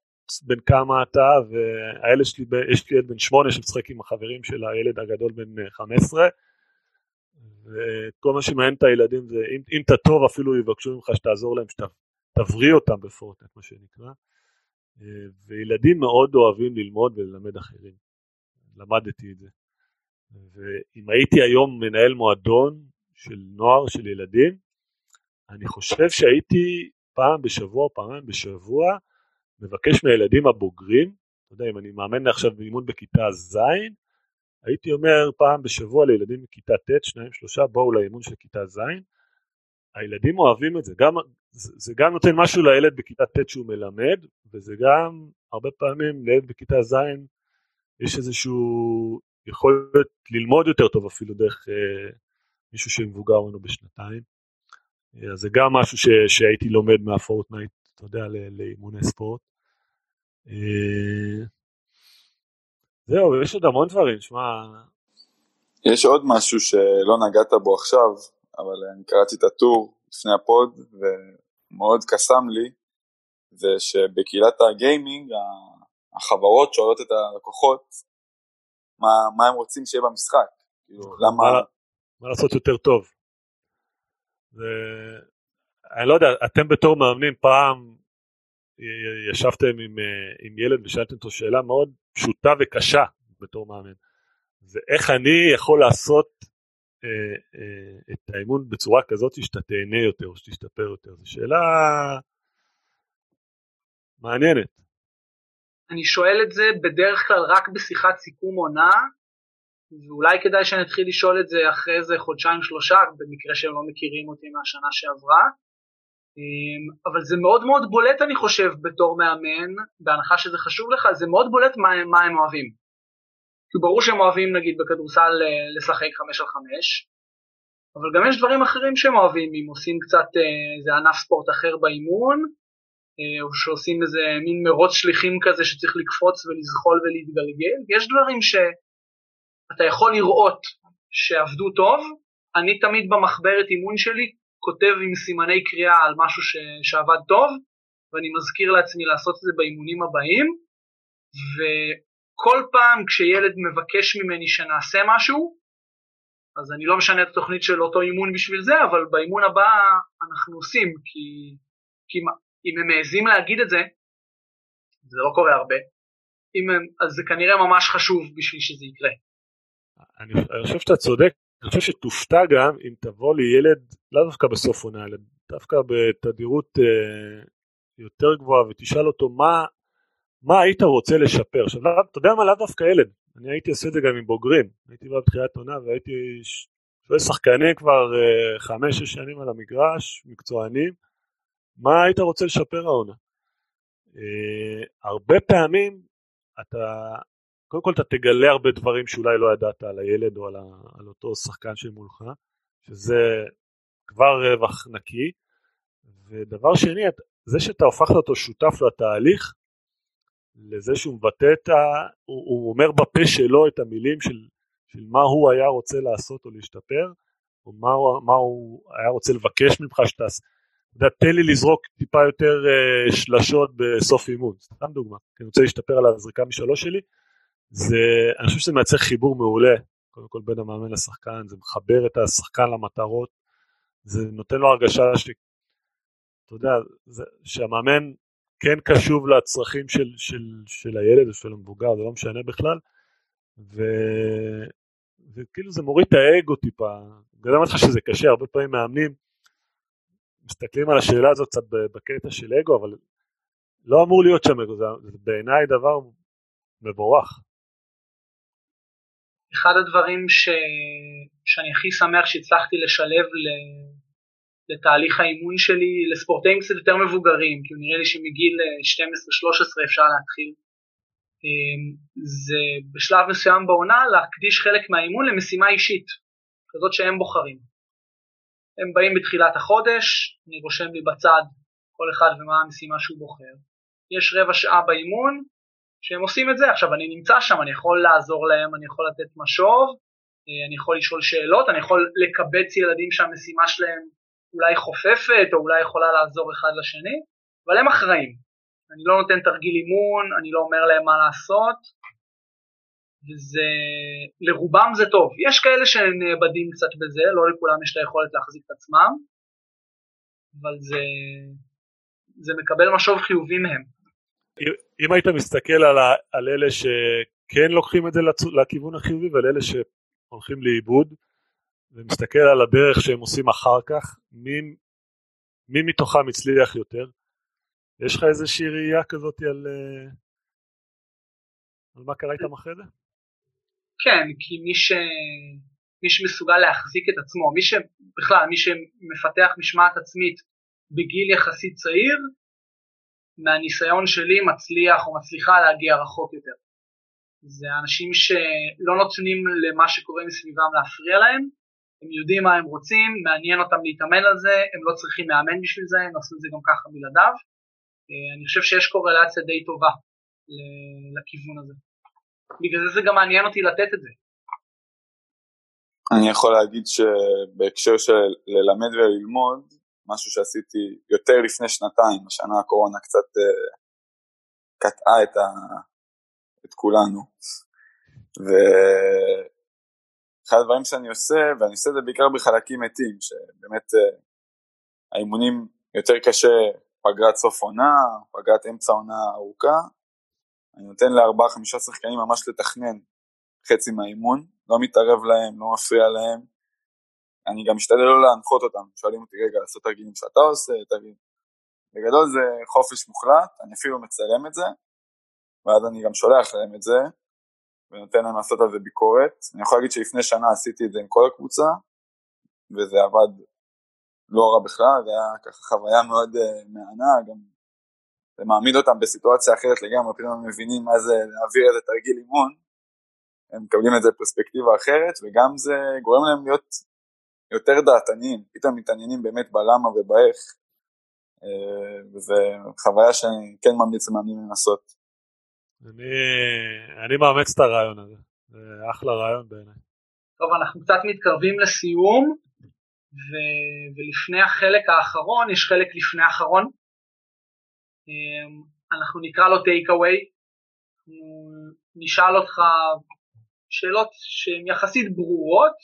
בין כמה אתה, והילד שלי, יש לי ילד בן שמונה שמשחק עם החברים של הילד הגדול בן 15, וכל מה שמעניין את הילדים זה אם, אם אתה טוב אפילו יבקשו ממך שתעזור להם, שתבריג אותם בפורטנייט מה שנקרא, וילדים מאוד אוהבים ללמוד וללמד אחרים, למדתי את זה. ואם הייתי היום מנהל מועדון של נוער, של ילדים, אני חושב שהייתי פעם בשבוע, פעמיים בשבוע, מבקש מהילדים הבוגרים, אתה יודע, אם אני מאמן עכשיו באימון בכיתה ז', הייתי אומר פעם בשבוע לילדים מכיתה ט', שניים שלושה, בואו לאימון של כיתה ז', הילדים אוהבים את זה, גם, זה, זה גם נותן משהו לילד בכיתה ט' שהוא מלמד, וזה גם הרבה פעמים לילד בכיתה ז' יש איזשהו יכולת ללמוד יותר טוב אפילו דרך אה, מישהו שמבוגר ממנו בשנתיים. אה, אז זה גם משהו ש, שהייתי לומד מהפורטנייט, אתה יודע, לאימוני ספורט. אה, זהו, יש עוד המון דברים, שמע... יש עוד משהו שלא נגעת בו עכשיו, אבל אני קראתי את הטור לפני הפוד, ומאוד קסם לי, זה שבקהילת הגיימינג, החברות שואלות את הלקוחות מה, מה הם רוצים שיהיה במשחק. כאילו, נכון, למה... מה, מה לעשות יותר טוב. זה... אני לא יודע, אתם בתור מאמנים פעם ישבתם עם, אה, עם ילד ושאלתם אותו שאלה מאוד פשוטה וקשה בתור מאמן. זה איך אני יכול לעשות אה, אה, את האימון בצורה כזאת שאתה תהנה יותר, שתשתפר יותר. זו שאלה מעניינת. אני שואל את זה בדרך כלל רק בשיחת סיכום עונה, ואולי כדאי שנתחיל לשאול את זה אחרי איזה חודשיים שלושה, במקרה שהם לא מכירים אותי מהשנה שעברה. אמ, אבל זה מאוד מאוד בולט אני חושב בתור מאמן, בהנחה שזה חשוב לך, זה מאוד בולט מה, מה הם אוהבים. כי ברור שהם אוהבים נגיד בכדורסל אה, לשחק חמש על חמש, אבל גם יש דברים אחרים שהם אוהבים, אם עושים קצת אה, איזה ענף ספורט אחר באימון, אה, או שעושים איזה מין מרוץ שליחים כזה שצריך לקפוץ ולזחול ולהתגלגל, יש דברים שאתה יכול לראות שעבדו טוב, אני תמיד במחברת אימון שלי כותב עם סימני קריאה על משהו ש... שעבד טוב, ואני מזכיר לעצמי לעשות את זה באימונים הבאים, ו... כל פעם כשילד מבקש ממני שנעשה משהו, אז אני לא משנה את התוכנית של אותו אימון בשביל זה, אבל באימון הבא אנחנו עושים, כי, כי אם הם מעזים להגיד את זה, זה לא קורה הרבה, הם, אז זה כנראה ממש חשוב בשביל שזה יקרה. אני, אני חושב שאתה צודק, אני חושב שתופתע גם אם תבוא לילד, לאו דווקא בסוף עונה, אלא דווקא בתדירות אה, יותר גבוהה ותשאל אותו מה, מה היית רוצה לשפר. עכשיו, אתה יודע מה, לאו דווקא ילד, אני הייתי עושה את זה גם עם בוגרים, הייתי בא בתחילת עונה והייתי שואל שחקנים כבר אה, חמש-שש שנים על המגרש, מקצוענים, מה היית רוצה לשפר העונה? אה, הרבה פעמים אתה, קודם כל אתה תגלה הרבה דברים שאולי לא ידעת על הילד או על, ה, על אותו שחקן שמולך, שזה כבר רווח נקי, ודבר שני, זה שאתה הופכת אותו שותף לתהליך, לזה שהוא מבטא את ה... הוא, הוא אומר בפה שלו את המילים של, של מה הוא היה רוצה לעשות או להשתפר, או מה מה הוא היה רוצה לבקש ממך שתעשה. יודע, תן לי לזרוק טיפה יותר uh, שלשות בסוף אימון, סתם דוגמה, כי אני רוצה להשתפר על הזריקה משלוש שלי, זה, אני חושב שזה מייצר חיבור מעולה, קודם כל בין המאמן לשחקן, זה מחבר את השחקן למטרות, זה נותן לו הרגשה ש... אתה יודע, זה, שהמאמן כן קשוב לצרכים של, של, של הילד או של המבוגר, זה לא משנה בכלל, ו... וכאילו זה מוריד את האגו טיפה, אני יודע לך שזה קשה, הרבה פעמים מאמנים מסתכלים על השאלה הזאת קצת בקטע של אגו, אבל לא אמור להיות שם אגו, זה, בעיניי דבר מבורך. אחד הדברים ש... שאני הכי שמח שהצלחתי לשלב ל... לתהליך האימון שלי לספורטאים קצת יותר מבוגרים, כי נראה לי שמגיל 12-13 אפשר להתחיל. אמ, זה בשלב מסוים בעונה להקדיש חלק מהאימון למשימה אישית, כזאת שהם בוחרים. הם באים בתחילת החודש, אני רושם לי בצד כל אחד ומה המשימה שהוא בוחר. יש רבע שעה באימון שהם עושים את זה, עכשיו אני נמצא שם, אני יכול לעזור להם, אני יכול לתת משוב, אה, אני יכול לשאול שאלות, אני יכול לקבץ ילדים שהמשימה שלהם אולי חופפת או אולי יכולה לעזור אחד לשני, אבל הם אחראים. אני לא נותן תרגיל אימון, אני לא אומר להם מה לעשות, וזה, לרובם זה טוב. יש כאלה שנאבדים קצת בזה, לא לכולם יש את היכולת להחזיק את עצמם, אבל זה, זה מקבל משוב חיובי מהם. אם היית מסתכל על, ה, על אלה שכן לוקחים את זה לכיוון החיובי ועל אלה שהולכים לאיבוד, ומסתכל על הדרך שהם עושים אחר כך, מי, מי מתוכם הצליח יותר? יש לך איזושהי ראייה כזאת על, אה, על מה קרה איתם אחרי זה? כן, כי מי, ש... מי שמסוגל להחזיק את עצמו, מי שבכלל, מי שמפתח משמעת עצמית בגיל יחסית צעיר, מהניסיון שלי מצליח או מצליחה להגיע רחוק יותר. זה אנשים שלא נותנים למה שקורה מסביבם להפריע להם, הם יודעים מה הם רוצים, מעניין אותם להתאמן על זה, הם לא צריכים מאמן בשביל זה, הם עשו את זה גם ככה בלעדיו. אה, אני חושב שיש קורלציה די טובה לכיוון הזה. בגלל זה זה גם מעניין אותי לתת את זה. אני יכול להגיד שבהקשר של ללמד וללמוד, משהו שעשיתי יותר לפני שנתיים, השנה הקורונה קצת uh, קטעה את, ה... את כולנו. ואחד הדברים שאני עושה, ואני עושה את זה בעיקר בחלקים מתים, שבאמת uh, האימונים יותר קשה פגרת סוף עונה, פגרת אמצע עונה ארוכה, אני נותן לארבעה חמישה שחקנים ממש לתכנן חצי מהאימון, לא מתערב להם, לא מפריע להם, אני גם משתדל לא להנחות אותם, שואלים אותי רגע לעשות תרגילים שאתה עושה, תרגילים. בגדול זה חופש מוחלט, אני אפילו מצלם את זה, ואז אני גם שולח להם את זה, ונותן להם לעשות על זה ביקורת. אני יכול להגיד שלפני שנה עשיתי את זה עם כל הקבוצה, וזה עבד לא רע בכלל, זה היה ככה חוויה מאוד uh, מהנה, גם זה מעמיד אותם בסיטואציה אחרת לגמרי, פתאום הם מבינים מה זה להעביר איזה תרגיל אימון, הם מקבלים את זה בפרספקטיבה אחרת, וגם זה גורם להם להיות יותר דעתניים, פתאום מתעניינים באמת בלמה ובאיך, אה, וזו חוויה שאני כן ממליץ למאמנים לנסות. אני, אני מאמץ את הרעיון הזה, זה אחלה רעיון בעיניי. טוב, אנחנו קצת מתקרבים לסיום, ו... ולפני החלק האחרון, יש חלק לפני האחרון, אנחנו נקרא לו טייק אווי, נשאל אותך שאלות שהן יחסית ברורות,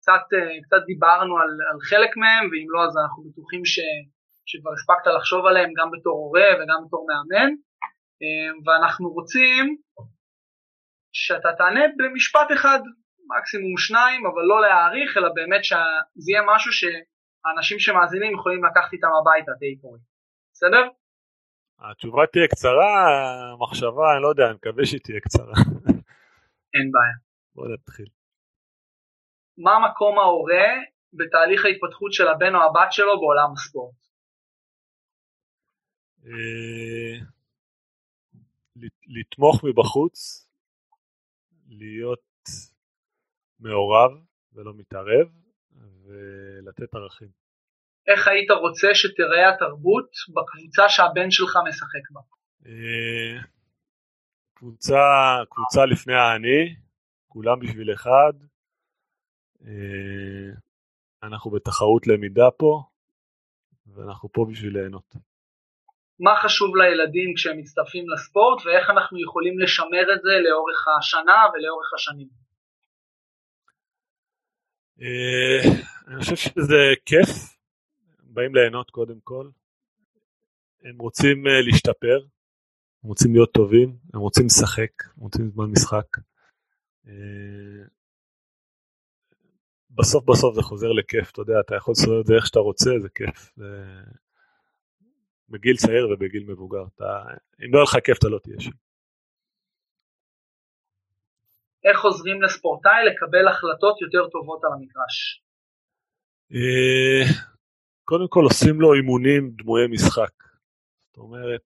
קצת, אה, קצת דיברנו על, על חלק מהם, ואם לא אז אנחנו בטוחים ש, שכבר הספקת לחשוב עליהם גם בתור הורה וגם בתור מאמן, אה, ואנחנו רוצים שאתה תענה במשפט אחד, מקסימום שניים, אבל לא להעריך, אלא באמת שזה יהיה משהו שהאנשים שמאזינים יכולים לקחת איתם הביתה, טייק בסדר? התשובה תהיה קצרה, המחשבה, אני לא יודע, אני מקווה שהיא תהיה קצרה. אין בעיה. בוא נתחיל. מה מקום ההורה בתהליך ההתפתחות של הבן או הבת שלו בעולם הספורט? אה, לתמוך מבחוץ, להיות מעורב ולא מתערב, ולתת ערכים. איך היית רוצה שתראה התרבות בקבוצה שהבן שלך משחק בה? אה, קבוצה, קבוצה לפני האני, כולם בשביל אחד. אה, אנחנו בתחרות למידה פה, ואנחנו פה בשביל ליהנות. מה חשוב לילדים כשהם מצטרפים לספורט, ואיך אנחנו יכולים לשמר את זה לאורך השנה ולאורך השנים? אה, אני חושב שזה כיף, באים ליהנות קודם כל. הם רוצים אה, להשתפר, הם רוצים להיות טובים, הם רוצים לשחק, הם רוצים זמן משחק. אה, בסוף בסוף זה חוזר לכיף, אתה יודע, אתה יכול לסובב את זה איך שאתה רוצה, זה כיף. זה... בגיל צעיר ובגיל מבוגר. אתה... אם לא יהיה לך כיף אתה לא תהיה שם. איך עוזרים לספורטאי לקבל החלטות יותר טובות על המגרש? קודם כל עושים לו אימונים דמויי משחק. זאת אומרת,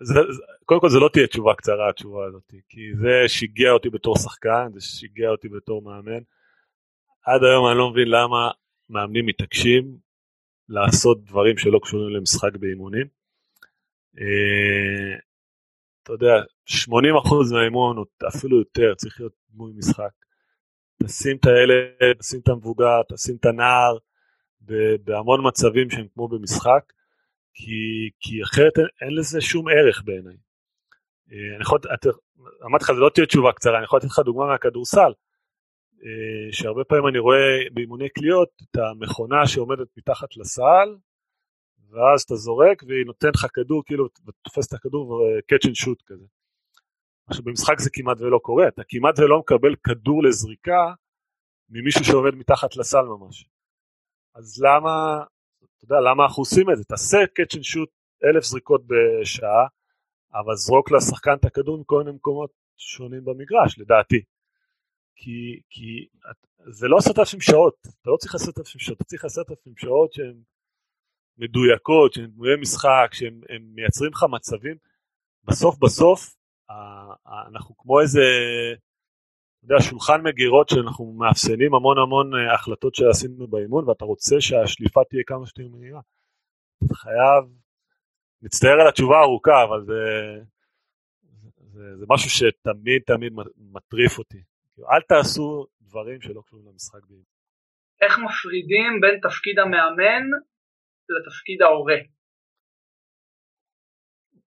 זה, זה, קודם כל זה לא תהיה תשובה קצרה התשובה הזאת, כי זה שיגע אותי בתור שחקן, זה שיגע אותי בתור מאמן. עד היום אני לא מבין למה מאמנים מתעקשים לעשות דברים שלא קשורים למשחק באימונים. אה, אתה יודע, 80% מהאימון, או אפילו יותר, צריך להיות דמוי משחק. תשים את הילד, תשים את המבוגר, תשים את הנער, בהמון מצבים שהם כמו במשחק, כי, כי אחרת אין, אין לזה שום ערך בעיניי. אה, אני יכול, אמרתי לך, זו לא תהיה תשובה קצרה, אני יכול לתת לך דוגמה מהכדורסל, אה, שהרבה פעמים אני רואה באימוני קליעות את המכונה שעומדת מתחת לסל, ואז אתה זורק והיא נותנת לך כדור, כאילו, תופס את הכדור ו-catch and shoot כזה. עכשיו במשחק זה כמעט ולא קורה, אתה כמעט ולא מקבל כדור לזריקה ממישהו שעומד מתחת לסל ממש. אז למה, אתה יודע, למה אנחנו עושים את זה? תעשה catch and shoot אלף זריקות בשעה, אבל זרוק לשחקן את הכדור מכל מיני מקומות שונים במגרש, לדעתי. כי, כי זה לא עשרת אלפים שעות, אתה לא צריך עשרת אלפים שעות, אתה צריך עשרת אלפים שעות שהן מדויקות, שהן דמויי משחק, שהן מייצרים לך מצבים. בסוף בסוף אנחנו כמו איזה, יודע, שולחן מגירות שאנחנו מאפסנים המון המון אה, החלטות שעשינו באימון, ואתה רוצה שהשליפה תהיה כמה שיותר מהירה. אתה חייב, מצטער על התשובה הארוכה, אבל זה, זה, זה משהו שתמיד תמיד מטריף אותי. אל תעשו דברים שלא קשורים למשחק באימון. איך מפרידים בין תפקיד המאמן לתפקיד ההורה?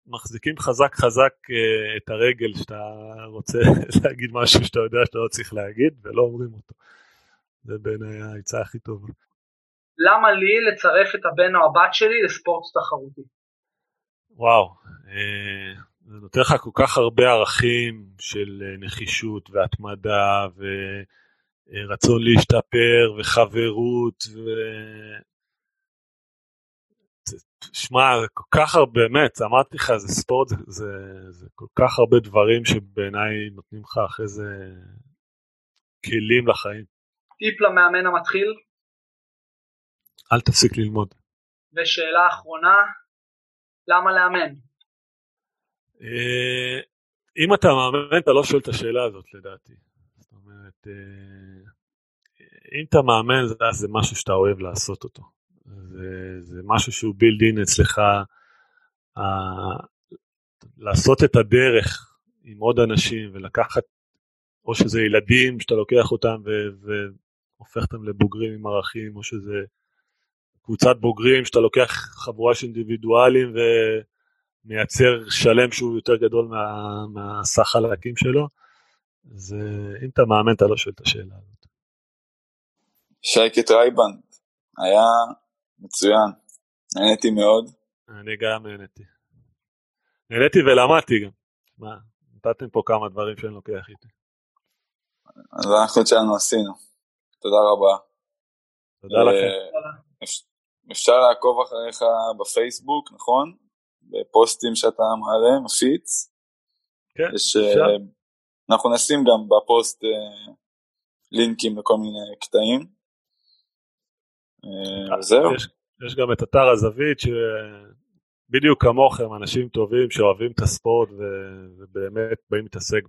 מחזיקים חזק חזק uh, את הרגל שאתה רוצה להגיד משהו שאתה יודע שאתה לא צריך להגיד ולא אומרים אותו. זה בעיניי העצה הכי טובה. למה לי לצרף את הבן או הבת שלי לספורט תחרותי? וואו, uh, זה נותן לך כל כך הרבה ערכים של אה, נחישות והתמדה ורצון להשתפר וחברות ו... שמע, זה כל כך הרבה, באמת, אמרתי לך, זה ספורט, זה, זה, זה כל כך הרבה דברים שבעיניי נותנים לך אחרי זה כלים לחיים. טיפ למאמן המתחיל? אל תפסיק ללמוד. ושאלה אחרונה, למה לאמן? אה, אם אתה מאמן, אתה לא שואל את השאלה הזאת לדעתי. זאת אומרת, אה, אם אתה מאמן, זה משהו שאתה אוהב לעשות אותו. זה, זה משהו שהוא בילד אין אצלך, ה, לעשות את הדרך עם עוד אנשים ולקחת, או שזה ילדים שאתה לוקח אותם והופך אותם לבוגרים עם ערכים, או שזה קבוצת בוגרים שאתה לוקח חבורה של אינדיבידואלים ו, מייצר שלם שהוא יותר גדול מה, מהסך חלקים שלו, אז אה, אם אתה מאמן אתה לא שואל את השאלה הזאת. שייקה טרייבנד, היה מצוין, נהניתי מאוד. אני גם נהניתי. נהניתי ולמדתי גם. מה, נתתם פה כמה דברים שאני לוקח איתי. אז אנחנו שלנו עשינו. תודה רבה. תודה לכם. אפשר לעקוב אחריך בפייסבוק, נכון? בפוסטים שאתה מעלה, מפיץ. כן, יש, אפשר. אנחנו נשים גם בפוסט לינקים לכל מיני קטעים. זהו. יש, יש גם את אתר הזווית, שבדיוק כמוכם, אנשים טובים שאוהבים את הספורט ובאמת באים להתעסק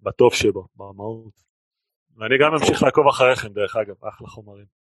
בטוב שבו, במהות. ואני גם אמשיך לעקוב אחריכם, דרך אגב, אחלה חומרים.